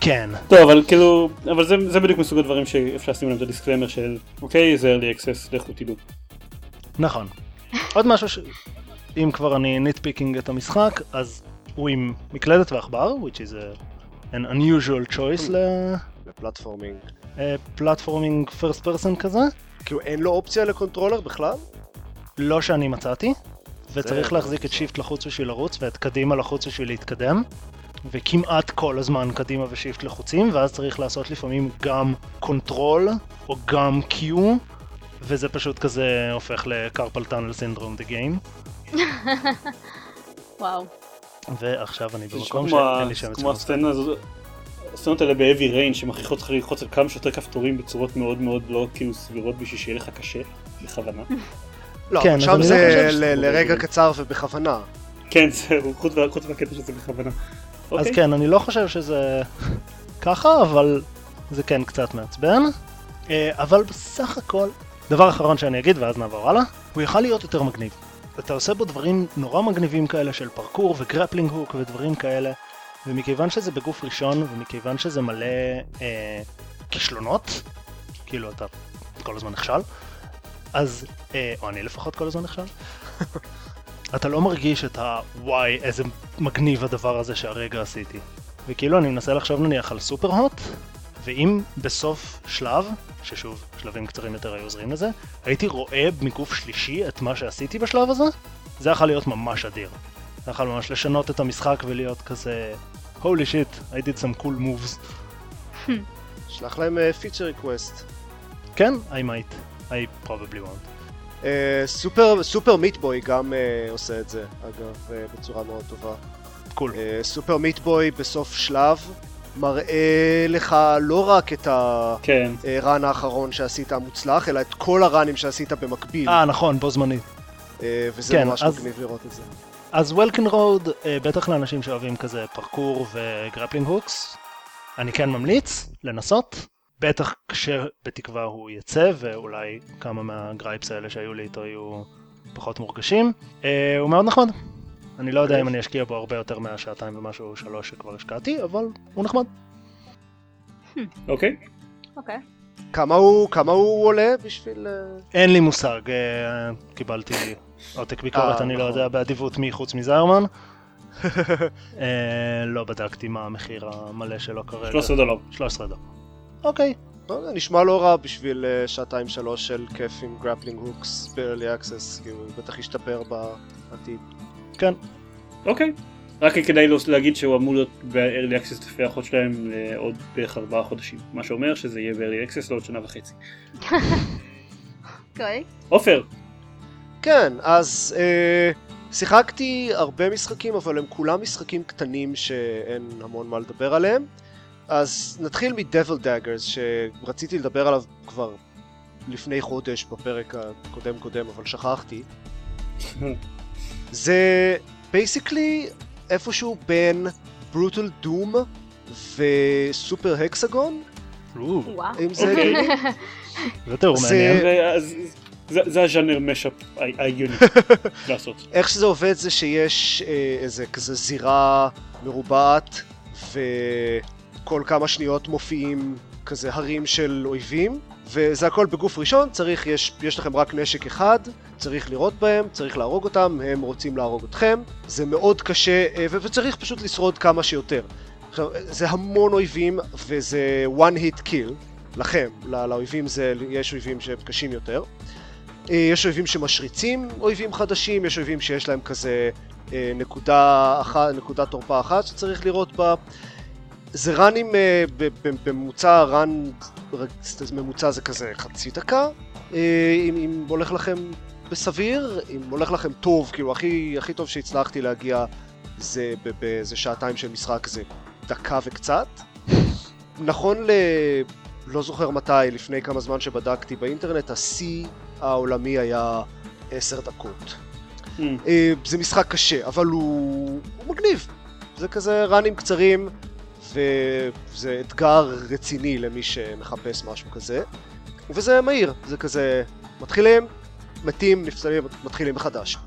כן.
טוב, אבל כאילו, אבל זה, זה בדיוק מסוג הדברים שאפשר לשים להם את ה disclaimer של, אוקיי, זה early access, לכו תדעו.
נכון. עוד משהו ש... אם כבר אני nitpicking את המשחק, אז הוא עם מקלדת ועכבר, which is a, an unusual choice ל...
ל
platforming. platforming first person כזה.
כאילו אין לו אופציה ל controller בכלל?
לא שאני מצאתי, וצריך להחזיק את shift לחוץ בשביל לרוץ ואת קדימה לחוץ בשביל להתקדם. וכמעט כל הזמן קדימה ו shift לחוצים, ואז צריך לעשות לפעמים גם control או גם Q, וזה פשוט כזה הופך ל carpal tunnel syndrome the game.
וואו.
ועכשיו אני במקום שאין לי שם
כמו הסצנה הזאת, הסצנות האלה ב-heavy rain שמכריחות אותך ללחוץ על כמה שיותר כפתורים בצורות מאוד מאוד לא כאילו סבירות בשביל שיהיה לך קשה, בכוונה.
לא,
כן,
שם
לא
זה לרגע קצר ובכוונה.
כן, זהו, חוץ מהקטע שזה בכוונה.
אז
אוקיי.
כן, אני לא חושב שזה ככה, אבל זה כן קצת מעצבן. אה, אבל בסך הכל, דבר אחרון שאני אגיד ואז נעבור הלאה, הוא יכל להיות יותר מגניב. אתה עושה בו דברים נורא מגניבים כאלה של פרקור וגרפלינג הוק ודברים כאלה, ומכיוון שזה בגוף ראשון, ומכיוון שזה מלא אה, כישלונות, כאילו אתה כל הזמן נכשל, אז, אה, או אני לפחות כל הזמן נכשל, אתה לא מרגיש את הוואי איזה מגניב הדבר הזה שהרגע עשיתי. וכאילו אני מנסה לחשוב נניח על סופר הוט, ואם בסוף שלב, ששוב שלבים קצרים יותר היו עוזרים לזה, הייתי רואה מגוף שלישי את מה שעשיתי בשלב הזה, זה יכול להיות ממש אדיר. זה יכול ממש לשנות את המשחק ולהיות כזה holy shit, I did some cool moves.
שלח להם feature request.
כן, I might, I probably won't.
סופר Super Meat Boy גם אה, עושה את זה, אגב, אה, בצורה מאוד טובה.
cool.
אה, Super Meat Boy בסוף שלב מראה לך לא רק את
כן.
ה run האחרון שעשית המוצלח, אלא את כל הראנים שעשית במקביל,
אה, נכון, בו זמנית.
אה, וזה
כן,
ממש
אז-
מגניב לראות את זה.
אז וולקן רוד, בטח לאנשים שאוהבים כזה פרקור ו grappling hooks, אני כן ממליץ לנסות, בטח כשבתקווה הוא יצא, ואולי כמה מהגרייפס האלה שהיו לי איתו יהיו פחות מורגשים. אה, הוא מאוד נחמד. אני לא יודע אם אני אשקיע בו הרבה יותר מהשעתיים ומשהו שלוש שכבר השקעתי, אבל הוא נחמד.
אוקיי.
אוקיי.
כמה הוא, כמה הוא עולה בשביל... אה,
אין לי מושג, אה, קיבלתי עותק ביקורת,
אה,
אני לא
נכון.
יודע באדיבות מי חוץ מזיירמן. לא בדקתי מה המחיר המלא שלו כרגע.
13 דולר.
13 דולר. אוקיי.
יודע, נשמע לא רע בשביל אה, שעתיים שלוש של כיף עם grappling hooks ב-early access, כי הוא בטח ישתפר בעתיד.
כן.
אוקיי. רק כדאי להגיד שהוא אמור להיות ב-early access לפי ההבטחות שלהם לעוד בערך ארבעה חודשים. מה שאומר שזה יהיה ב-early access לעוד שנה וחצי.
אוקיי.
עופר.
כן, אז אה, שיחקתי הרבה משחקים, אבל הם כולם משחקים קטנים שאין המון מה לדבר עליהם. אז נתחיל מ-Devil Daggers, שרציתי לדבר עליו כבר לפני חודש בפרק הקודם קודם, אבל שכחתי. זה basically איפשהו בין Brutal Doom ו
Super
Hexagon.
אם זה. הגיוני.
זה
זה-
מעניין.
זה- הז'אנר משאפ ההגיוני לעשות.
איך שזה עובד זה שיש אה, איזה כזה זירה מרובעת וכל כמה שניות מופיעים כזה הרים של אויבים וזה הכל בגוף ראשון, צריך, יש, יש לכם רק נשק אחד, צריך לירות בהם, צריך להרוג אותם, הם רוצים להרוג אתכם, זה מאוד קשה אה, וצריך פשוט לשרוד כמה שיותר. עכשיו, זה המון אויבים וזה one hit kill לכם, לא- לאויבים זה, יש אויבים שהם קשים יותר. אה, יש אויבים שמשריצים אויבים חדשים, יש אויבים שיש להם כזה אה, נקודה אחת, נקודת תורפה אחת שצריך לראות בה. זה ראנים אה, בממוצע, ראן ממוצע זה כזה חצי דקה, אה, אם, אם הולך לכם בסביר, אם הולך לכם טוב, כאילו הכי, הכי טוב שהצלחתי להגיע זה באיזה שעתיים של משחק זה דקה וקצת. נכון ל... לא זוכר מתי, לפני כמה זמן שבדקתי באינטרנט, השיא העולמי היה עשר דקות. אה, זה משחק קשה, אבל הוא, הוא מגניב. זה כזה ראנים קצרים, וזה אתגר רציני למי שמחפש משהו כזה. וזה מהיר, זה כזה מתחילים, מתים, נפסלים, מתחילים מחדש.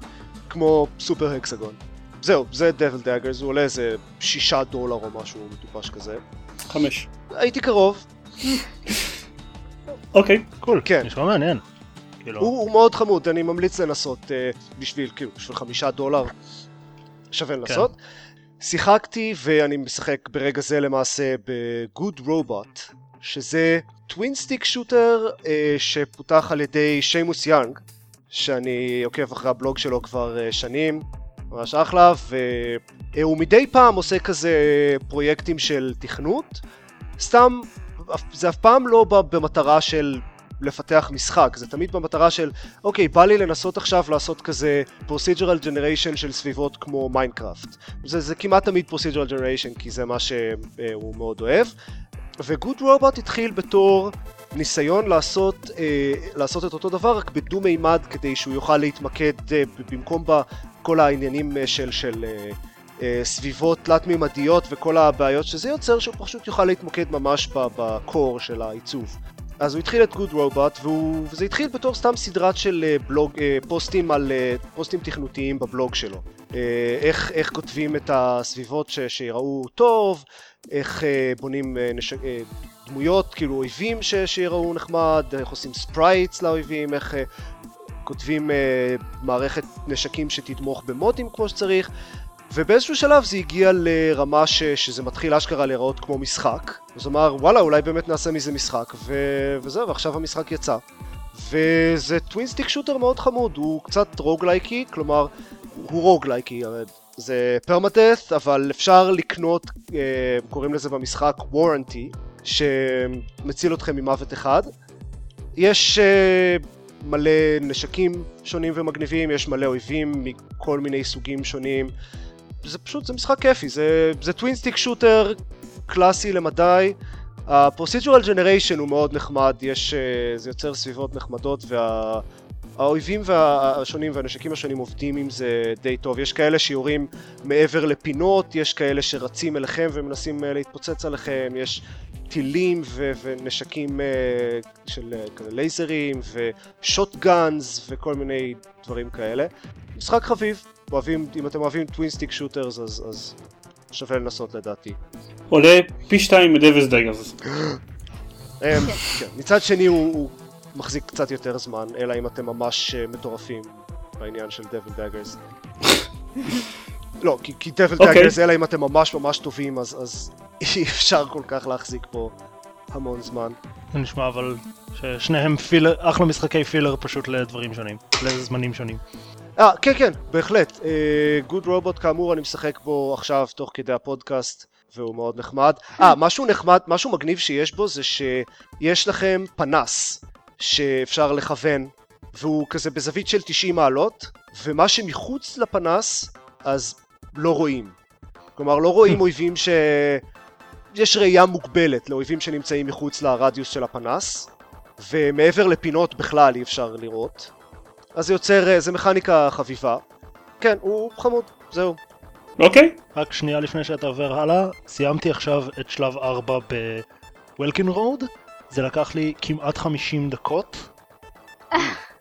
כמו Super Hexagon. זהו, זה Devil Daggers, הוא עולה איזה שישה דולר או משהו מטופש כזה.
חמש.
הייתי קרוב,
אוקיי.
cool,
כן.
נשמע מעניין. כאילו,
הוא, הוא מאוד חמוד, אני ממליץ לנסות אה, בשביל, כאילו, בשביל חמישה דולר שווה לנסות. שיחקתי ואני משחק ברגע זה למעשה ב-Good Robot, שזה twin stick shooter שפותח על ידי שיימוס יאנג, שאני עוקב אחרי הבלוג שלו כבר אה, שנים, ממש אחלה, והוא מדי פעם עושה כזה פרויקטים של תכנות, סתם, זה אף פעם לא ב- במטרה של לפתח משחק, זה תמיד במטרה של, אוקיי, בא לי לנסות עכשיו לעשות כזה procedural generation של סביבות כמו מיינקראפט. זה, זה כמעט תמיד procedural generation, כי זה מה שהוא מאוד אוהב. וגוד רובוט התחיל בתור ניסיון לעשות, אה, לעשות את אותו דבר רק בדו מימד כדי שהוא יוכל להתמקד אה, במקום בכל העניינים אה, של, של אה, אה, סביבות תלת מימדיות וכל הבעיות שזה יוצר שהוא פשוט יוכל להתמקד ממש בקור של העיצוב. אז הוא התחיל את גוד רובוט וזה התחיל בתור סתם סדרת של אה, בלוג, אה, פוסטים על אה, פוסטים תכנותיים בבלוג שלו. איך, איך כותבים את הסביבות ש, שיראו טוב, איך בונים נש... דמויות, כאילו אויבים ש... שיראו נחמד, איך עושים sprites לאויבים, איך כותבים מערכת נשקים שתתמוך במודים כמו שצריך, ובאיזשהו שלב זה הגיע לרמה ש... שזה מתחיל אשכרה להיראות כמו משחק, אז אמר וואלה אולי באמת נעשה מזה משחק, ו... וזהו, ועכשיו המשחק יצא. וזה twin-stick shooter מאוד חמוד, הוא קצת רוגלייקי, כלומר הוא רוגלייקי, זה permadeath, אבל אפשר לקנות, אה, קוראים לזה במשחק warranty, שמציל אתכם ממוות אחד. יש אה, מלא נשקים שונים ומגניבים, יש מלא אויבים מכל מיני סוגים שונים. זה פשוט, זה משחק כיפי, זה, זה twin-stick shooter קלאסי למדי. ה-procedural generation הוא מאוד נחמד, יש, אה, זה יוצר סביבות נחמדות וה... האויבים השונים והנשקים השונים עובדים עם זה די טוב. יש כאלה שיורים מעבר לפינות, יש כאלה שרצים אליכם ומנסים אה, להתפוצץ עליכם, יש טילים ו- ונשקים אה, של כזה לייזרים ו shotguns וכל מיני דברים כאלה. משחק חביב, אוהבים, אם אתם אוהבים twin-stick shooters אז, אז שווה לנסות לדעתי.
עולה פי שתיים מ Devil Daggers.
Um, כן. מצד שני הוא, הוא מחזיק קצת יותר זמן, אלא אם אתם ממש uh, מטורפים בעניין של Devil Daggers. לא, כי, כי Devil okay. Daggers, אלא אם אתם ממש ממש טובים, אז, אז אי אפשר כל כך להחזיק פה המון זמן.
זה נשמע אבל ששניהם filler, אחלה משחקי filler פשוט לדברים שונים, לזמנים שונים.
אה, כן, כן, בהחלט. Good uh, Robot כאמור, אני משחק בו עכשיו תוך כדי הפודקאסט. והוא מאוד נחמד. אה, משהו נחמד, משהו מגניב שיש בו זה שיש לכם פנס שאפשר לכוון, והוא כזה בזווית של 90 מעלות, ומה שמחוץ לפנס, אז לא רואים. כלומר, לא רואים אויבים ש... יש ראייה מוגבלת לאויבים שנמצאים מחוץ לרדיוס של הפנס, ומעבר לפינות בכלל אי אפשר לראות. אז זה יוצר, זה מכניקה חביבה. כן, הוא חמוד, זהו.
אוקיי. Okay.
רק שנייה לפני שאתה עובר הלאה, סיימתי עכשיו את שלב 4 בוולקין רוד, זה לקח לי כמעט 50 דקות.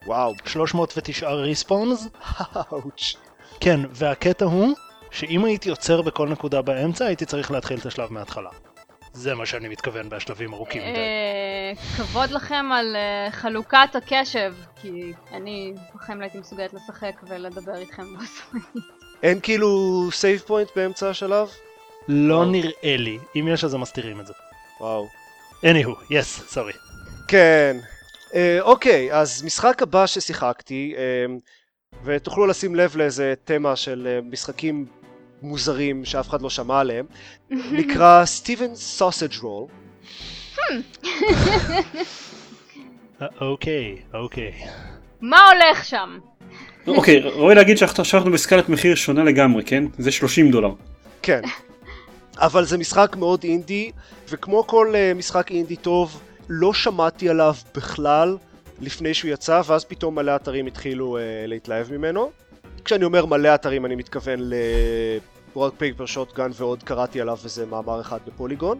וואו.
309 ריספונס. כן, והקטע הוא שאם הייתי עוצר בכל נקודה באמצע, הייתי צריך להתחיל את השלב מההתחלה. זה מה שאני מתכוון בשלבים ארוכים מדי.
אה, כבוד לכם על אה, חלוקת הקשב, כי אני בחיים לא הייתי מסוגלת לשחק ולדבר איתכם בו
אין כאילו save point באמצע השלב?
לא נראה לי. אם יש אז הם מסתירים את זה.
וואו.
anywho, yes, sorry.
כן. אה, אוקיי, אז משחק הבא ששיחקתי, ותוכלו לשים לב לאיזה תמה של משחקים מוזרים שאף אחד לא שמע עליהם, נקרא Stephen's Sausage Roll.
אוקיי, אוקיי.
מה הולך שם?
אוקיי, ראוי להגיד שאנחנו בסקלת מחיר שונה לגמרי, כן? זה 30 דולר.
כן. אבל זה משחק מאוד אינדי, וכמו כל uh, משחק אינדי טוב, לא שמעתי עליו בכלל לפני שהוא יצא, ואז פתאום מלא אתרים התחילו uh, להתלהב ממנו. כשאני אומר מלא אתרים אני מתכוון ל-World Paper Shotgun ועוד קראתי עליו איזה מאמר אחד בפוליגון.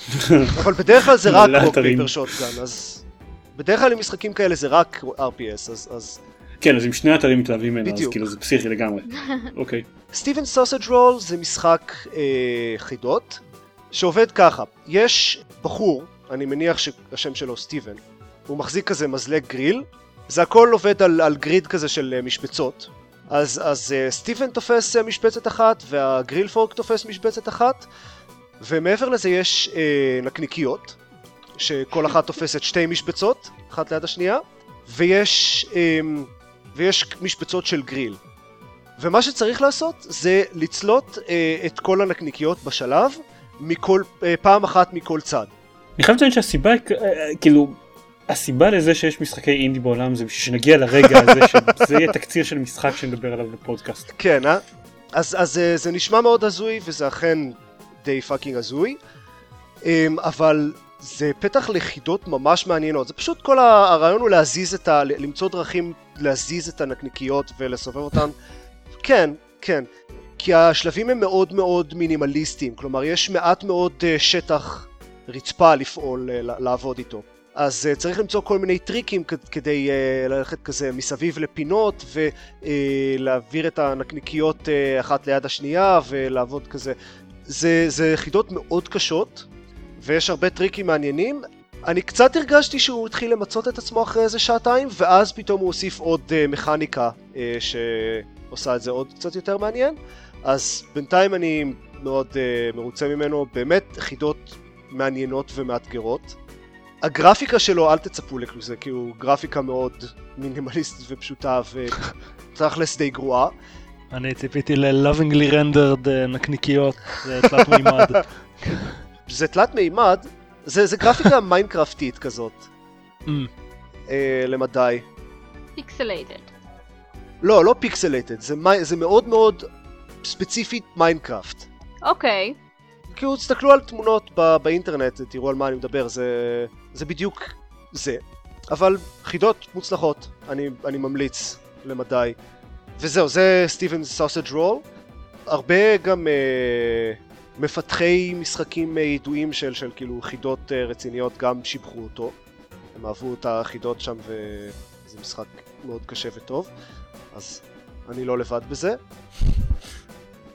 אבל בדרך כלל זה רק World Paper Shotgun, אז... בדרך כלל עם משחקים כאלה זה רק RPS, אז... אז...
כן, אז עם שני אתרים מתלהבים ממנו, אז כאילו זה פסיכי לגמרי. אוקיי.
סטיבן סוסג' רול זה משחק אה, חידות, שעובד ככה, יש בחור, אני מניח שהשם שלו סטיבן, הוא מחזיק כזה מזלג גריל, זה הכל עובד על, על גריד כזה של אה, משבצות, אז, אז אה, סטיבן תופס אה, משבצת אחת והגריל פורק תופס משבצת אחת, ומעבר לזה יש אה, נקניקיות, שכל אחת תופסת שתי משבצות, אחת ליד השנייה, ויש, אה, ויש משבצות של גריל. ומה שצריך לעשות זה לצלות אה, את כל הנקניקיות בשלב, מכל, אה, פעם אחת מכל צד.
אני חייב לציין שהסיבה, כאילו, הסיבה לזה שיש משחקי אינדי בעולם זה בשביל שנגיע לרגע הזה שזה יהיה תקציר של משחק שנדבר עליו בפודקאסט.
כן, אה? אז, אז אה, זה נשמע מאוד הזוי, וזה אכן די fucking הזוי, אמ, אבל זה פתח לחידות ממש מעניינות. זה פשוט כל הרעיון הוא להזיז את ה... למצוא דרכים להזיז את הנקניקיות ולסובב אותן. כן, כן. כי השלבים הם מאוד מאוד מינימליסטיים, כלומר יש מעט מאוד אה, שטח רצפה לפעול, אה, לעבוד איתו. אז uh, צריך למצוא כל מיני טריקים כדי uh, ללכת כזה מסביב לפינות ולהעביר uh, את הנקניקיות uh, אחת ליד השנייה ולעבוד כזה. זה, זה יחידות מאוד קשות ויש הרבה טריקים מעניינים. אני קצת הרגשתי שהוא התחיל למצות את עצמו אחרי איזה שעתיים ואז פתאום הוא הוסיף עוד uh, מכניקה uh, שעושה את זה עוד קצת יותר מעניין. אז בינתיים אני מאוד uh, מרוצה ממנו, באמת יחידות מעניינות ומאתגרות. הגרפיקה שלו, אל תצפו לזה, כי הוא גרפיקה מאוד מינימליסטית ופשוטה ותכלס די גרועה.
אני ציפיתי ל-lovingly rendered אה, נקניקיות, זה תלת מימד.
זה תלת מימד, זה, זה גרפיקה מיינקראפטית כזאת. Mm. אה, למדי.
פיקסלייטד.
לא, לא pixelated, זה, זה מאוד מאוד ספציפית Minecraft.
אוקיי. Okay.
כאילו תסתכלו על תמונות בא, באינטרנט, תראו על מה אני מדבר, זה, זה בדיוק זה. אבל חידות מוצלחות, אני, אני ממליץ למדי. וזהו, זה סטיבן סוסג' רול. הרבה גם אה, מפתחי משחקים אה, ידועים של, של כאילו חידות אה, רציניות גם שיבחו אותו. הם אהבו את החידות שם וזה משחק מאוד קשה וטוב, אז אני לא לבד בזה.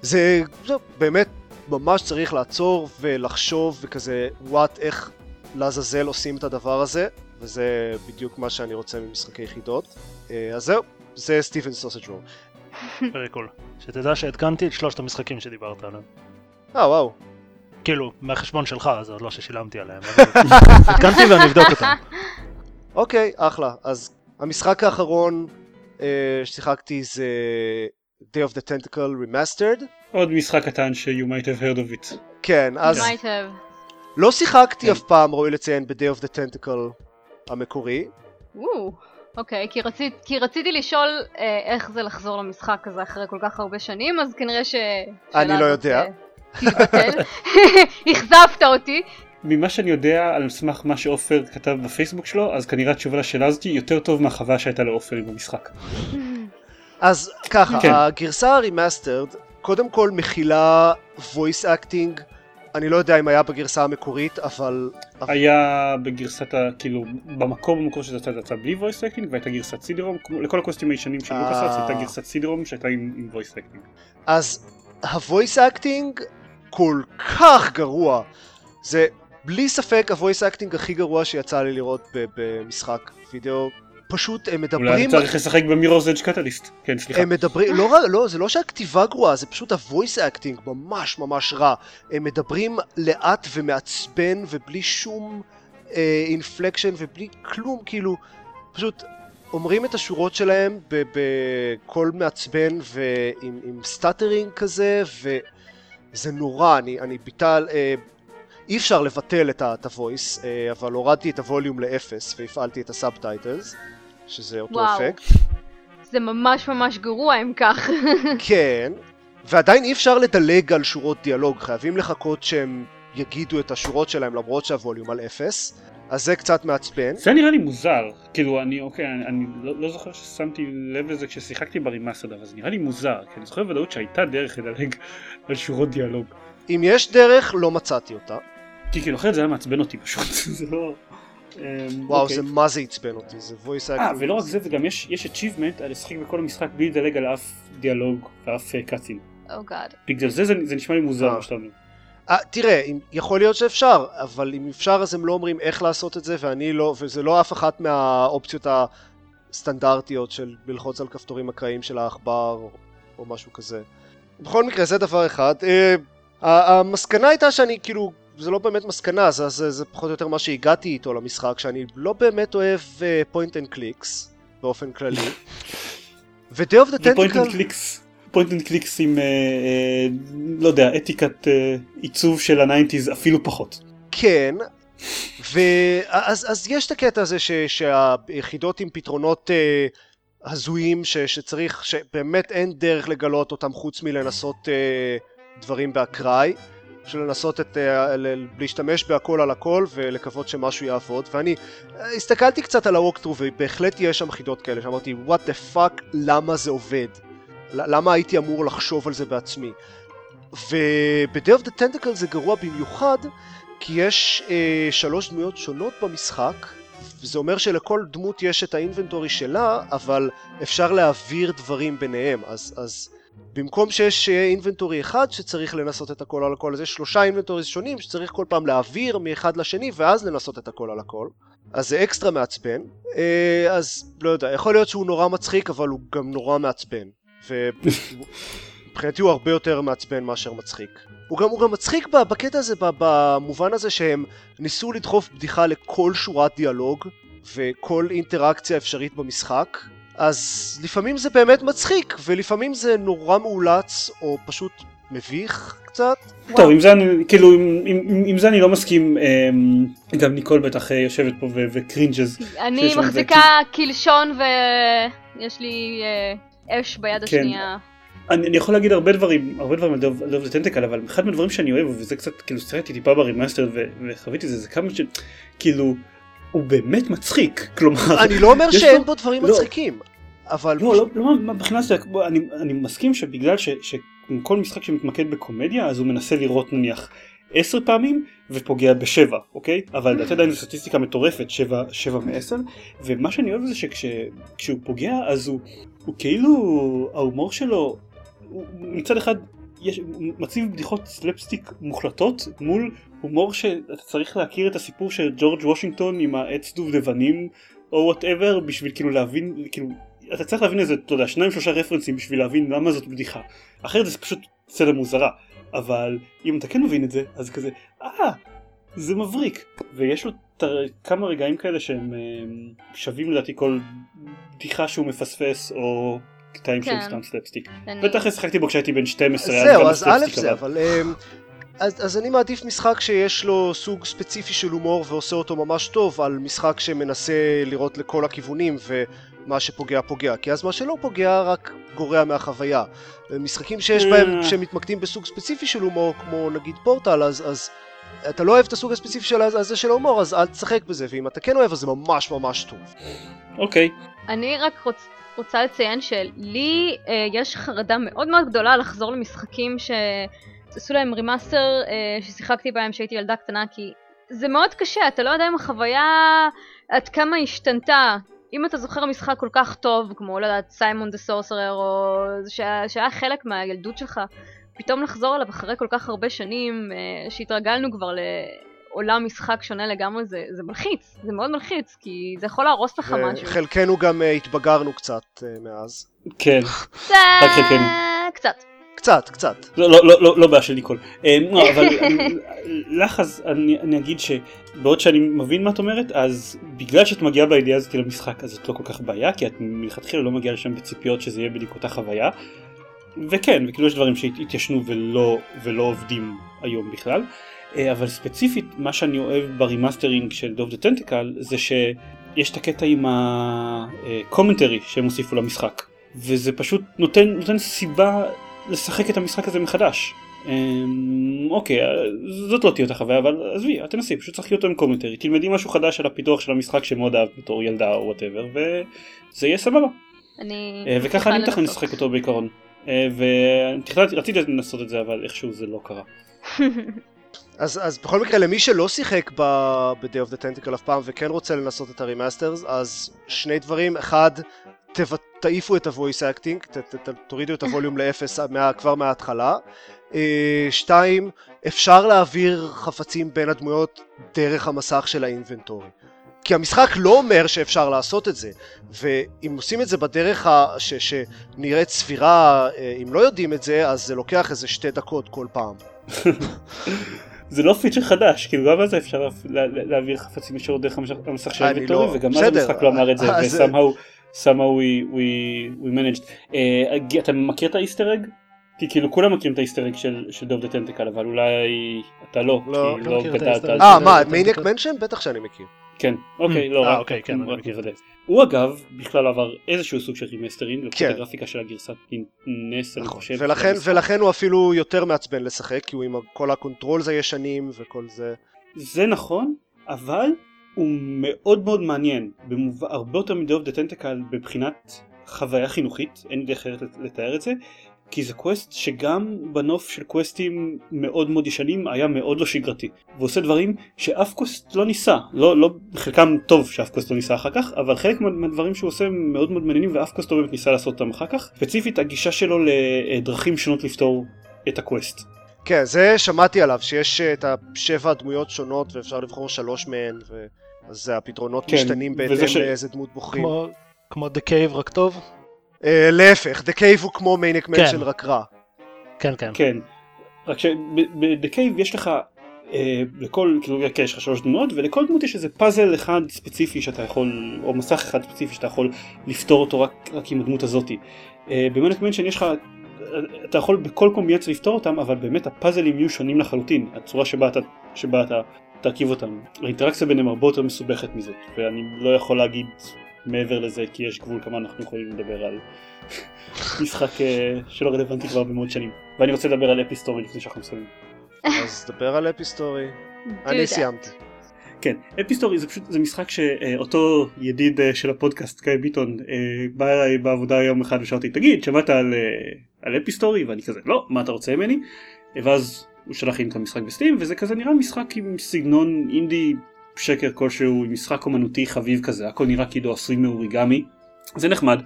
זה, זה באמת ממש צריך לעצור ולחשוב וכזה וואט איך לעזאזל עושים את הדבר הזה וזה בדיוק מה שאני רוצה ממשחקי יחידות אה, אז זהו, זה סטיבן סוסג' רול.
פרי קול. שתדע שעדכנתי את שלושת המשחקים שדיברת עליהם.
אה וואו.
כאילו, מהחשבון שלך, זה עוד לא ששילמתי עליהם. עדכנתי ואני אבדוק אותם.
אוקיי, אחלה. אז המשחק האחרון אה, ששיחקתי זה Day of the Tentacle Remastered.
עוד משחק קטן ש- you might have heard of it.
כן, אז...
might have.
לא שיחקתי כן. אף פעם, ראוי לציין, ב-Day of the Tentacle המקורי.
אוקיי, כי, רצית, כי רציתי לשאול אה, איך זה לחזור למשחק הזה אחרי כל כך הרבה שנים, אז כנראה ש...
אני לא יודע. אה,
תתבטל. אכזבת אותי.
ממה שאני יודע על סמך מה שעופר כתב בפייסבוק שלו, אז כנראה התשובה לשאלה הזאת היא יותר טוב מהחוויה שהייתה לעופר עם המשחק.
אז ככה, כן. הגרסה ה remastered קודם כל מכילה voice acting, אני לא יודע אם היה בגרסה המקורית, אבל...
היה בגרסת ה... כאילו, במקור במקור שזה יצא, זה יצא בלי voice acting, והייתה גרסת סידרום, לכל הקוסטים הישנים של לוקאסארטס הייתה גרסת סידרום שהייתה עם, עם voice acting.
אז ה-voice acting כל כך גרוע, זה בלי ספק ה-voice acting הכי גרוע שיצא לי לראות במשחק וידאו פשוט הם מדברים...
אולי צריך לשחק במירוס אדג' קטליסט. כן, סליחה.
הם מדברים, לא, לא, זה לא שהכתיבה גרועה, זה פשוט ה-voice acting ממש ממש רע. הם מדברים לאט ומעצבן ובלי שום inflection אה, ובלי כלום, כאילו, פשוט אומרים את השורות שלהם בקול מעצבן ועם stuttering כזה, וזה נורא, אני, אני ביטל... אה, אי אפשר לבטל את ה-voice, אה, אבל הורדתי את הווליום לאפס והפעלתי את ה subtitles. שזה אותו וואו. אפקט.
זה ממש ממש גרוע אם כך.
כן, ועדיין אי אפשר לדלג על שורות דיאלוג, חייבים לחכות שהם יגידו את השורות שלהם למרות שהווליום על אפס. אז זה קצת מעצבן.
זה נראה לי מוזר, כאילו אני אוקיי, אני, אני לא, לא זוכר ששמתי לב לזה כששיחקתי ב remastered, אבל זה נראה לי מוזר, כי אני זוכר בוודאות שהייתה דרך לדלג על שורות דיאלוג.
אם יש דרך, לא מצאתי אותה.
כי כאילו אחרת זה היה מעצבן אותי פשוט, זה לא...
אמ, וואו, אוקיי. זה מה זה עצבן אותי, זה voice acting.
אה, ולא רק זה, וגם יש, יש achievement על לשחק בכל המשחק בלי לדלג על אף דיאלוג ואף קאצין.
אה.
Oh בגלל זה, זה זה נשמע לי מוזר מה שאתה אומר.
אה, תראה, יכול להיות שאפשר, אבל אם אפשר אז הם לא אומרים איך לעשות את זה, ואני לא, וזה לא אף אחת מהאופציות הסטנדרטיות של ללחוץ על כפתורים אקראיים של העכבר או משהו כזה. בכל מקרה, זה דבר אחד. אה, המסקנה הייתה שאני כאילו זה לא באמת מסקנה, זה, זה, זה פחות או יותר מה שהגעתי איתו למשחק, שאני לא באמת אוהב point and clicks באופן כללי. ו-Day of the Tentacle... פוינט אנד
קליקס, עם, uh, uh, לא יודע, אתיקת uh, עיצוב של ה nineties אפילו פחות.
כן, ואז אז יש את הקטע הזה ש, שהיחידות עם פתרונות אה, הזויים ש, שצריך, שבאמת אין דרך לגלות אותם חוץ מלנסות אה, דברים באקראי, של לנסות את, אה, להשתמש בהכל על הכל ולקוות שמשהו יעבוד, ואני אה, הסתכלתי קצת על הווקטרו ובהחלט יש שם חידות כאלה שאמרתי what the fuck? למה זה עובד, למה הייתי אמור לחשוב על זה בעצמי. וב-Day of the זה גרוע במיוחד כי יש אה, שלוש דמויות שונות במשחק. וזה אומר שלכל דמות יש את האינבנטורי שלה אבל אפשר להעביר דברים ביניהם. אז, אז במקום שיש אינבנטורי אחד שצריך לנסות את הכל על הכל אז יש שלושה אינבנטורי שונים שצריך כל פעם להעביר מאחד לשני ואז לנסות את הכל על הכל. אז זה אקסטרה מעצבן. אה, אז לא יודע יכול להיות שהוא נורא מצחיק אבל הוא גם נורא מעצבן. מבחינתי הוא הרבה יותר מעצבן מאשר מצחיק. הוא גם, הוא גם מצחיק בקטע הזה, במובן הזה שהם ניסו לדחוף בדיחה לכל שורת דיאלוג וכל אינטראקציה אפשרית במשחק, אז לפעמים זה באמת מצחיק, ולפעמים זה נורא מאולץ, או פשוט מביך קצת.
טוב, עם זה אני, כאילו, עם, עם, עם זה אני לא מסכים, אמ, גם ניקול בטח אה, יושבת פה ו cringes.
אני מחזיקה קלשון ויש לי אה, אש ביד כן. השנייה.
אני, אני יכול להגיד הרבה דברים, הרבה דברים על Day of the Tentacle, אבל אחד מהדברים שאני אוהב, וזה קצת, כאילו, סרטתי טיפה ב remaster וחוויתי זה, זה כמה ש... כאילו, הוא באמת מצחיק, כלומר...
אני לא אומר שאין. בו דברים לא, מצחיקים, אבל...
לא, לא, לא, מבחינת זה, אני, אני מסכים שבגלל ש, שכל משחק שמתמקד בקומדיה, אז הוא מנסה לראות נניח עשר פעמים ופוגע בשבע, אוקיי? אבל לדעתי עדיין זו סטטיסטיקה מטורפת, שבע, שבע מעשר, ומה שאני אוהב זה שכשהוא פוגע, אז הוא, הוא כאילו, ההומור שלו מצד אחד יש, מציב בדיחות סלפסטיק מוחלטות מול הומור שאתה צריך להכיר את הסיפור של ג'ורג' וושינגטון עם העץ דובדבנים או whatever בשביל כאילו להבין כאילו אתה צריך להבין איזה אתה יודע שניים שלושה רפרנסים בשביל להבין למה זאת בדיחה אחרת זה פשוט סצנה מוזרה אבל אם אתה כן מבין את זה אז כזה אה זה מבריק ויש לו כמה רגעים כאלה שהם אה, שווים לדעתי כל בדיחה שהוא מפספס או קטעים כן. של סתם סלפסטיק. בטח שיחקתי בו כשהייתי בן 12.
זהו, אז א' זה, אבל... אז, אז אני מעדיף משחק שיש לו סוג ספציפי של הומור ועושה אותו ממש טוב על משחק שמנסה לראות לכל הכיוונים ומה שפוגע פוגע כי אז מה שלא פוגע רק גורע מהחוויה. משחקים שיש בהם אה. שמתמקדים בסוג ספציפי של הומור כמו נגיד פורטל אז, אז אתה לא אוהב את הסוג הספציפי של הזה של ההומור אז אל תשחק בזה ואם אתה כן אוהב אז זה ממש ממש טוב.
אוקיי.
Okay. אני רק רוצה רוצה לציין שלי אה, יש חרדה מאוד מאוד גדולה לחזור למשחקים שעשו להם remaster אה, ששיחקתי בהם כשהייתי ילדה קטנה כי זה מאוד קשה, אתה לא יודע אם החוויה עד כמה השתנתה. אם אתה זוכר משחק כל כך טוב כמו לא יודעת סיימון דה סורסרר או שהיה, שהיה חלק מהילדות שלך פתאום לחזור אליו אחרי כל כך הרבה שנים אה, שהתרגלנו כבר עולם משחק שונה לגמרי זה, זה מלחיץ, זה מאוד מלחיץ, כי זה יכול להרוס לך משהו.
וחלקנו גם uh, התבגרנו קצת uh, מאז.
כן,
חלקנו. קצת.
קצת, קצת.
לא, לא, לא, לא, בעיה של ניקול. אה, אבל לך אז אני, אני אגיד שבעוד שאני מבין מה את אומרת, אז בגלל שאת מגיעה בידיעה הזאת למשחק, אז את לא כל כך בעיה, כי את מלכתחילה לא מגיעה לשם בציפיות שזה יהיה בדיוק אותה חוויה. וכן, וכאילו יש דברים שהתיישנו ולא, ולא עובדים היום בכלל. אה, אבל ספציפית מה שאני אוהב ב remastering של Day of the Tentacle זה שיש את הקטע עם ה commentary שהם הוסיפו למשחק וזה פשוט נותן, נותן סיבה לשחק את המשחק הזה מחדש. אמ, אוקיי, זאת לא תהיה אותה חוויה, אבל עזבי, תנסי, פשוט תשחקי אותו עם commentary, תלמדי משהו חדש על הפיתוח של המשחק שמאוד אהבת בתור ילדה או whatever, וזה יהיה סבבה.
אני...
אה, וככה אני מתכנן לשחק אותו בעיקרון. אה, ורציתי לנסות את זה, אבל איכשהו זה לא קרה.
אז, אז בכל מקרה למי שלא שיחק ב-Day of the Tentacle אף פעם וכן רוצה לנסות את ה remastered אז שני דברים אחד תעיפו את ה-voice acting ת, ת, ת, תורידו את הווליום לאפס כבר מההתחלה. אה, שתיים אפשר להעביר חפצים בין הדמויות דרך המסך של ה inventory. כי המשחק לא אומר שאפשר לעשות את זה ואם עושים את זה בדרך ש, שנראית סבירה אה, אם לא יודעים את זה אז זה לוקח איזה שתי דקות כל פעם.
זה לא פיצ'ר חדש, כאילו גם זה אפשר להעביר חפצים ישירות דרך המסך של ה inventory, לא- וגם אז המשחק לא אמר את זה, ו-somehow we managed. אה, אתה מכיר את ה easter egg? כי כאילו כולם מכירים את ה easter egg של, של Day of the Tentacle, אבל אולי אתה לא,
לא,
כי
לא
לא
את
גדלת
אה,
זה.
מה,
אתה
מניאק? Mansion? בטח שאני מכיר.
כן, אוקיי, לא,
אה,
רק-
אוקיי, כן,
רק
מכיר.
מוודא. הוא אגב, בכלל עבר איזשהו סוג של remastering, לקחו
כן.
את הגרפיקה של הגרסת NES, אני
נכון.
חושב.
ולכן. ולכן הוא אפילו יותר מעצבן לשחק, כי הוא עם כל ה controls הישנים וכל זה.
זה נכון, אבל הוא מאוד מאוד מעניין, במובן הרבה יותר מ Day of the Tentacle מבחינת חוויה חינוכית, אין לי דרך אחרת לתאר את זה, כי זה קווסט שגם בנוף של קווסטים מאוד מאוד ישנים היה מאוד לא שגרתי, ועושה דברים שאף קווסט לא ניסה, לא, לא, חלקם טוב שאף קווסט לא ניסה אחר כך, אבל חלק מה- מהדברים שהוא עושה מאוד מאוד מעניינים ואף קווסט לא באמת ניסה לעשות אותם אחר כך, ספציפית הגישה שלו לדרכים שונות לפתור את הקווסט.
כן, זה שמעתי עליו, שיש אה, את השבע דמויות שונות ואפשר לבחור שלוש מהן, ו... אז הפתרונות
כן,
משתנים בהתאם
ש-
לאיזה דמות בוחרים.
כמו- כמו The Cave רק טוב?
אה, להפך, The Cave הוא כמו Maniac Mansion רק רע.
כן, כן.
כן, רק שב The Cave יש לך אה, לכל, כאילו כן, יש לך שלוש דמויות ולכל דמות יש איזה פאזל אחד ספציפי שאתה יכול, או מסך אחד ספציפי שאתה יכול לפתור אותו רק, רק עם הדמות הזאתי. אה, ב Maniac Mansion יש לך, אתה יכול בכל קומבינציה לפתור אותם אבל באמת הפאזלים יהיו שונים לחלוטין, הצורה שבה אתה, שבה אתה תרכיב אותם. האינטראקציה ביניהם הרבה יותר מסובכת מזאת ואני לא יכול להגיד מעבר לזה כי יש גבול כמה אנחנו יכולים לדבר על משחק אה, שלא רלוונטי כבר במאות שנים. ואני רוצה לדבר על Epistory לפני שאנחנו מסיימים.
אז דבר על
Epistory.
אני. סיימתי.
כן, Epistory זה פשוט, זה משחק שאותו ידיד אה, של הפודקאסט, גיא ביטון, אה, בא אליי בעבודה יום אחד ושאל אותי, תגיד, שמעת על, על Epistory? ואני כזה, לא, מה אתה רוצה ממני? ואז הוא שלח לי את המשחק ב Steam, וזה כזה נראה משחק עם סגנון אינדי שקר כלשהו, עם משחק אומנותי חביב כזה, הכל נראה כאילו עשוי מאוריגמי, זה נחמד.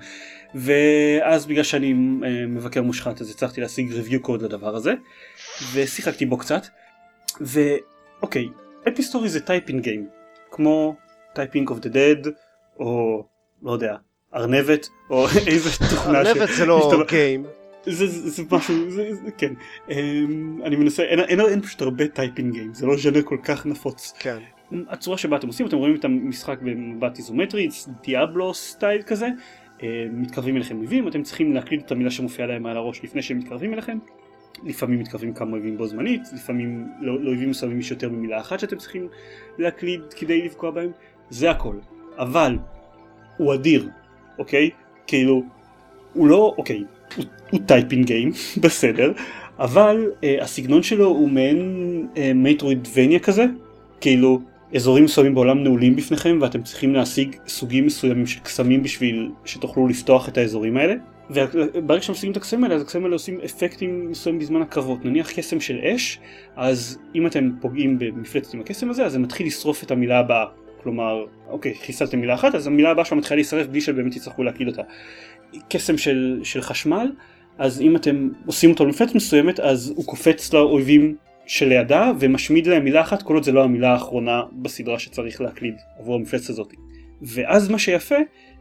ואז בגלל שאני אה, מבקר מושחת אז הצלחתי להשיג review code לדבר הזה ושיחקתי בו קצת ואוקיי Epistory זה typing game כמו Typing of the Dead או לא יודע ארנבת או איזה תוכנה
ארנבת זה לא game.
זה, זה, זה משהו, זה, זה, כן. אמ, אני מנסה, אין, אין, אין פשוט הרבה typing game, זה לא ז'אנר כל כך נפוץ.
כן.
הצורה שבה אתם עושים, אתם רואים את המשחק במבט איזומטרי, Diablo style כזה, אה, מתקרבים אליכם אויבים, אתם צריכים להקליד את המילה שמופיעה להם על הראש לפני שהם מתקרבים אליכם. לפעמים מתקרבים כמה אויבים בו זמנית, לפעמים לא- לאויבים מסוימים יש יותר ממילה אחת שאתם צריכים להקליד כדי לפגוע בהם, זה הכל. אבל, הוא אדיר, אוקיי? כאילו, הוא לא, אוקיי, הוא, הוא typing game, בסדר, אבל אה, הסגנון שלו הוא מעין אה, Metroidvania כזה, כאילו אזורים מסוימים בעולם נעולים בפניכם ואתם צריכים להשיג סוגים מסוימים של קסמים בשביל שתוכלו לפתוח את האזורים האלה. וברגע שאתם משיגים את הקסמים האלה אז הקסמים האלה עושים אפקטים מסוימים בזמן הקרבות נניח קסם של אש אז אם אתם פוגעים במפלצת עם הקסם הזה אז זה מתחיל לשרוף את המילה הבאה כלומר אוקיי חיסלתם מילה אחת אז המילה הבאה שלה מתחילה להישרף בלי שבאמת יצטרכו להקליד אותה. קסם של, של חשמל אז אם אתם עושים אותו למפלצת מסוימת אז הוא קופץ לאויבים שלידה ומשמיד להם מילה אחת כל עוד זה לא המילה האחרונה בסדרה שצריך להקליד עבור המפלצת הזאת. ואז מה שיפה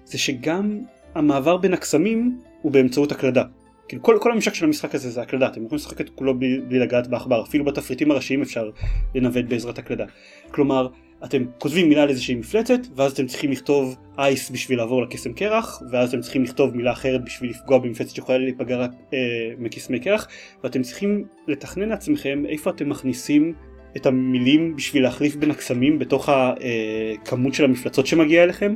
זה שגם המעבר בין הקסמים הוא באמצעות הקלדה. כאילו כל, כל המשחק של המשחק הזה זה הקלדה, אתם יכולים לשחק את כולו בלי, בלי לגעת בעכבר, אפילו בתפריטים הראשיים אפשר לנווט בעזרת הקלדה. כלומר, אתם כותבים מילה על איזושהי מפלצת, ואז אתם צריכים לכתוב אייס בשביל לעבור לקסם קרח, ואז אתם צריכים לכתוב מילה אחרת בשביל לפגוע במפלצת שיכולה להיפגע רק אה, מקסמי קרח, ואתם צריכים לתכנן לעצמכם איפה אתם מכניסים את המילים בשביל להחליף בין הקסמים בתוך הכמות של המפלצות שמגיעה אליכם.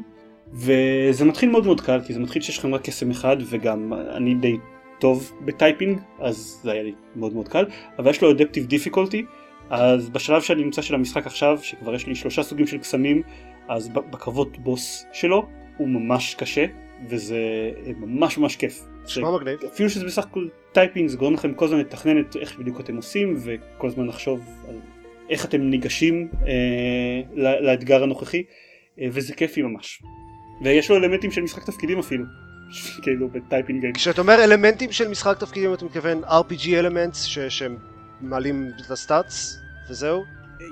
וזה מתחיל מאוד מאוד קל, כי זה מתחיל שיש לכם רק קסם אחד, וגם אני די טוב ב typing, אז זה היה לי מאוד מאוד קל, אבל יש לו adaptive difficulty, אז בשלב שאני נמצא של המשחק עכשיו, שכבר יש לי שלושה סוגים של קסמים, אז בקרבות בוס שלו הוא ממש קשה, וזה ממש ממש כיף.
נשמע מגניב.
אפילו שזה בסך הכל typing זה גורם לכם כל הזמן לתכנן את איך בדיוק אתם עושים וכל הזמן לחשוב על איך אתם ניגשים אה, לאתגר הנוכחי אה, וזה כיפי ממש. ויש לו אלמנטים של משחק תפקידים אפילו, כאילו ב typing.
כשאתה אומר אלמנטים של משחק תפקידים אתה מתכוון RPG elements ש- שהם מעלים את ה stats וזהו?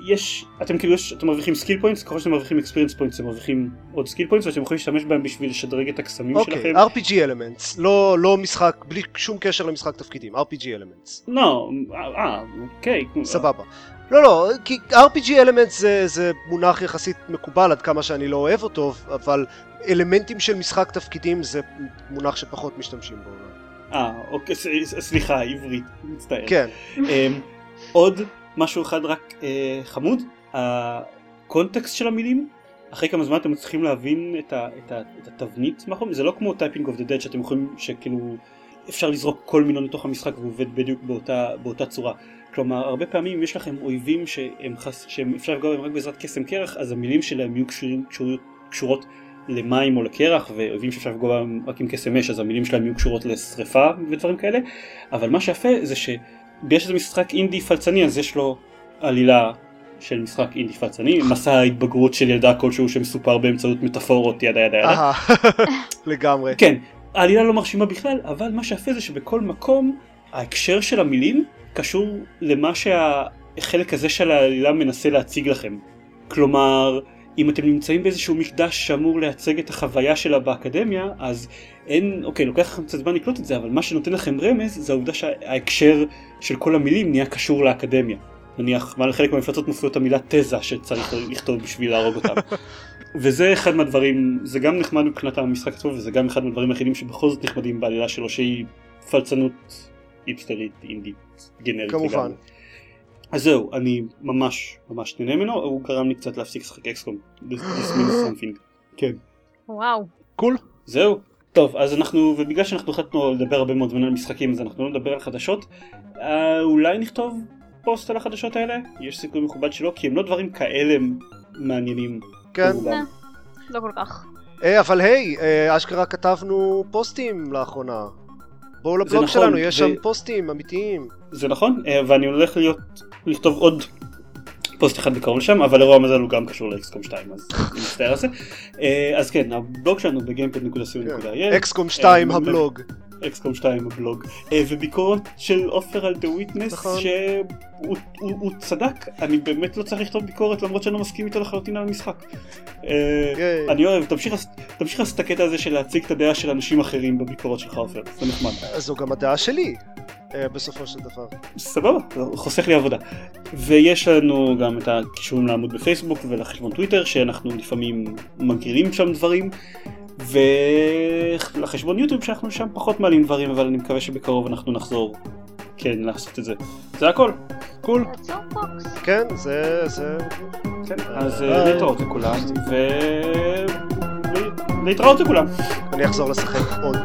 יש, אתם כאילו, יש, אתם מרוויחים skill points, ככל שאתם מרוויחים experience points אתם מרוויחים עוד skill points ואתם יכולים להשתמש בהם בשביל לשדרג את הקסמים
אוקיי,
שלכם.
RPG elements, לא לא משחק, בלי שום קשר למשחק תפקידים, RPG elements.
לא, אה, אוקיי.
סבבה. לא, לא, כי RPG Elements זה, זה מונח יחסית מקובל עד כמה שאני לא אוהב אותו, אבל אלמנטים של משחק תפקידים זה מונח שפחות משתמשים בו.
אה, אוקיי, ס- סליחה, עברית, מצטער.
כן.
אמ, עוד משהו אחד רק אה, חמוד, ה context של המילים, אחרי כמה זמן אתם מצליחים להבין את, ה, את, ה, את התבנית מאחורי, זה לא כמו Typing of the Dead שאתם יכולים, שכאילו אפשר לזרוק כל מילון לתוך המשחק והוא עובד בדיוק באותה, באותה צורה. כלומר, הרבה פעמים אם יש לכם אויבים שהם, חס, שהם אפשר לפגוע בהם רק בעזרת קסם קרח, אז המילים שלהם יהיו קשורים, קשורות למים או לקרח, ואויבים שאפשר לפגוע בהם רק עם קסם אש, אז המילים שלהם יהיו קשורות לשריפה ודברים כאלה. אבל מה שיפה זה שבגלל שזה משחק אינדי פלצני, אז יש לו עלילה של משחק אינדי פלצני, מסע ההתבגרות של ילדה כלשהו שמסופר באמצעות מטאפורות ידה ידה ידה.
לגמרי.
כן, העלילה לא מרשימה בכלל, אבל מה שיפה זה שבכל מקום ההקשר של המילים קשור למה שהחלק הזה של העלילה מנסה להציג לכם. כלומר, אם אתם נמצאים באיזשהו מקדש שאמור לייצג את החוויה שלה באקדמיה, אז אין, אוקיי, לוקח לכם קצת זמן לקלוט את זה, אבל מה שנותן לכם רמז זה העובדה שההקשר של כל המילים נהיה קשור לאקדמיה. נניח, מעל חלק מהמפלצות מופיעות המילה תזה שצריך לכתוב בשביל להרוג אותם. וזה אחד מהדברים, זה גם נחמד מבחינת המשחק עצמו, וזה גם אחד מהדברים היחידים שבכל זאת נחמדים בעלילה שלו, שהיא פלצנות היפסטרית, אינדית, גנרית.
כמובן.
לגמרי. אז זהו, אני ממש ממש נהנה ממנו, הוא גרם לי קצת להפסיק לשחק אקסקום. כן.
וואו.
קול.
זהו. טוב, אז אנחנו, ובגלל שאנחנו החלטנו לדבר הרבה מאוד זמן על משחקים, אז אנחנו לא נדבר על חדשות. אה, אולי נכתוב פוסט על החדשות האלה? יש סיכוי מכובד שלא, כי הם לא דברים כאלה מעניינים.
כן.
לא כל כך.
אה, אבל היי, אה, אשכרה כתבנו פוסטים לאחרונה. בואו לבלוג
נכון,
שלנו, יש שם
ו-
פוסטים אמיתיים.
זה נכון, אה, ואני הולך להיות, לכתוב עוד פוסט אחד בקרוב לשם, אבל לרוע המזל הוא גם קשור לאקסקום 2, אז אני מצטער על זה. אה, אז כן, הבלוג שלנו בגיימפד.co.il,
אקסקום 2
אה,
הבלוג.
אקסקום 2 הבלוג, אה, וביקורת של עופר על The Witness,
נכון.
שהוא הוא- הוא צדק, אני באמת לא צריך לכתוב ביקורת למרות שאני לא מסכים איתו לחלוטין על המשחק. אה,
ייי.
אני אוהב, תמשיך לעשות- את הקטע הזה של להציג את הדעה של אנשים אחרים בביקורות שלך עופר, זה נחמד.
זו גם הדעה שלי, אה, בסופו של דבר.
סבבה, חוסך לי עבודה. ויש לנו גם את הקישורים לעמוד בפייסבוק ולחשבון טוויטר, שאנחנו לפעמים מכירים שם דברים, ולחשבון יוטיוב שאנחנו שם פחות מעלים דברים, אבל אני מקווה שבקרוב אנחנו נחזור כן לעשות את זה. זה הכל.
קול.
כן, זה... זה...
כן, אז אה, להתראות לכולם, ו... להתראות לכולם.
אני אחזור לשחק עוד.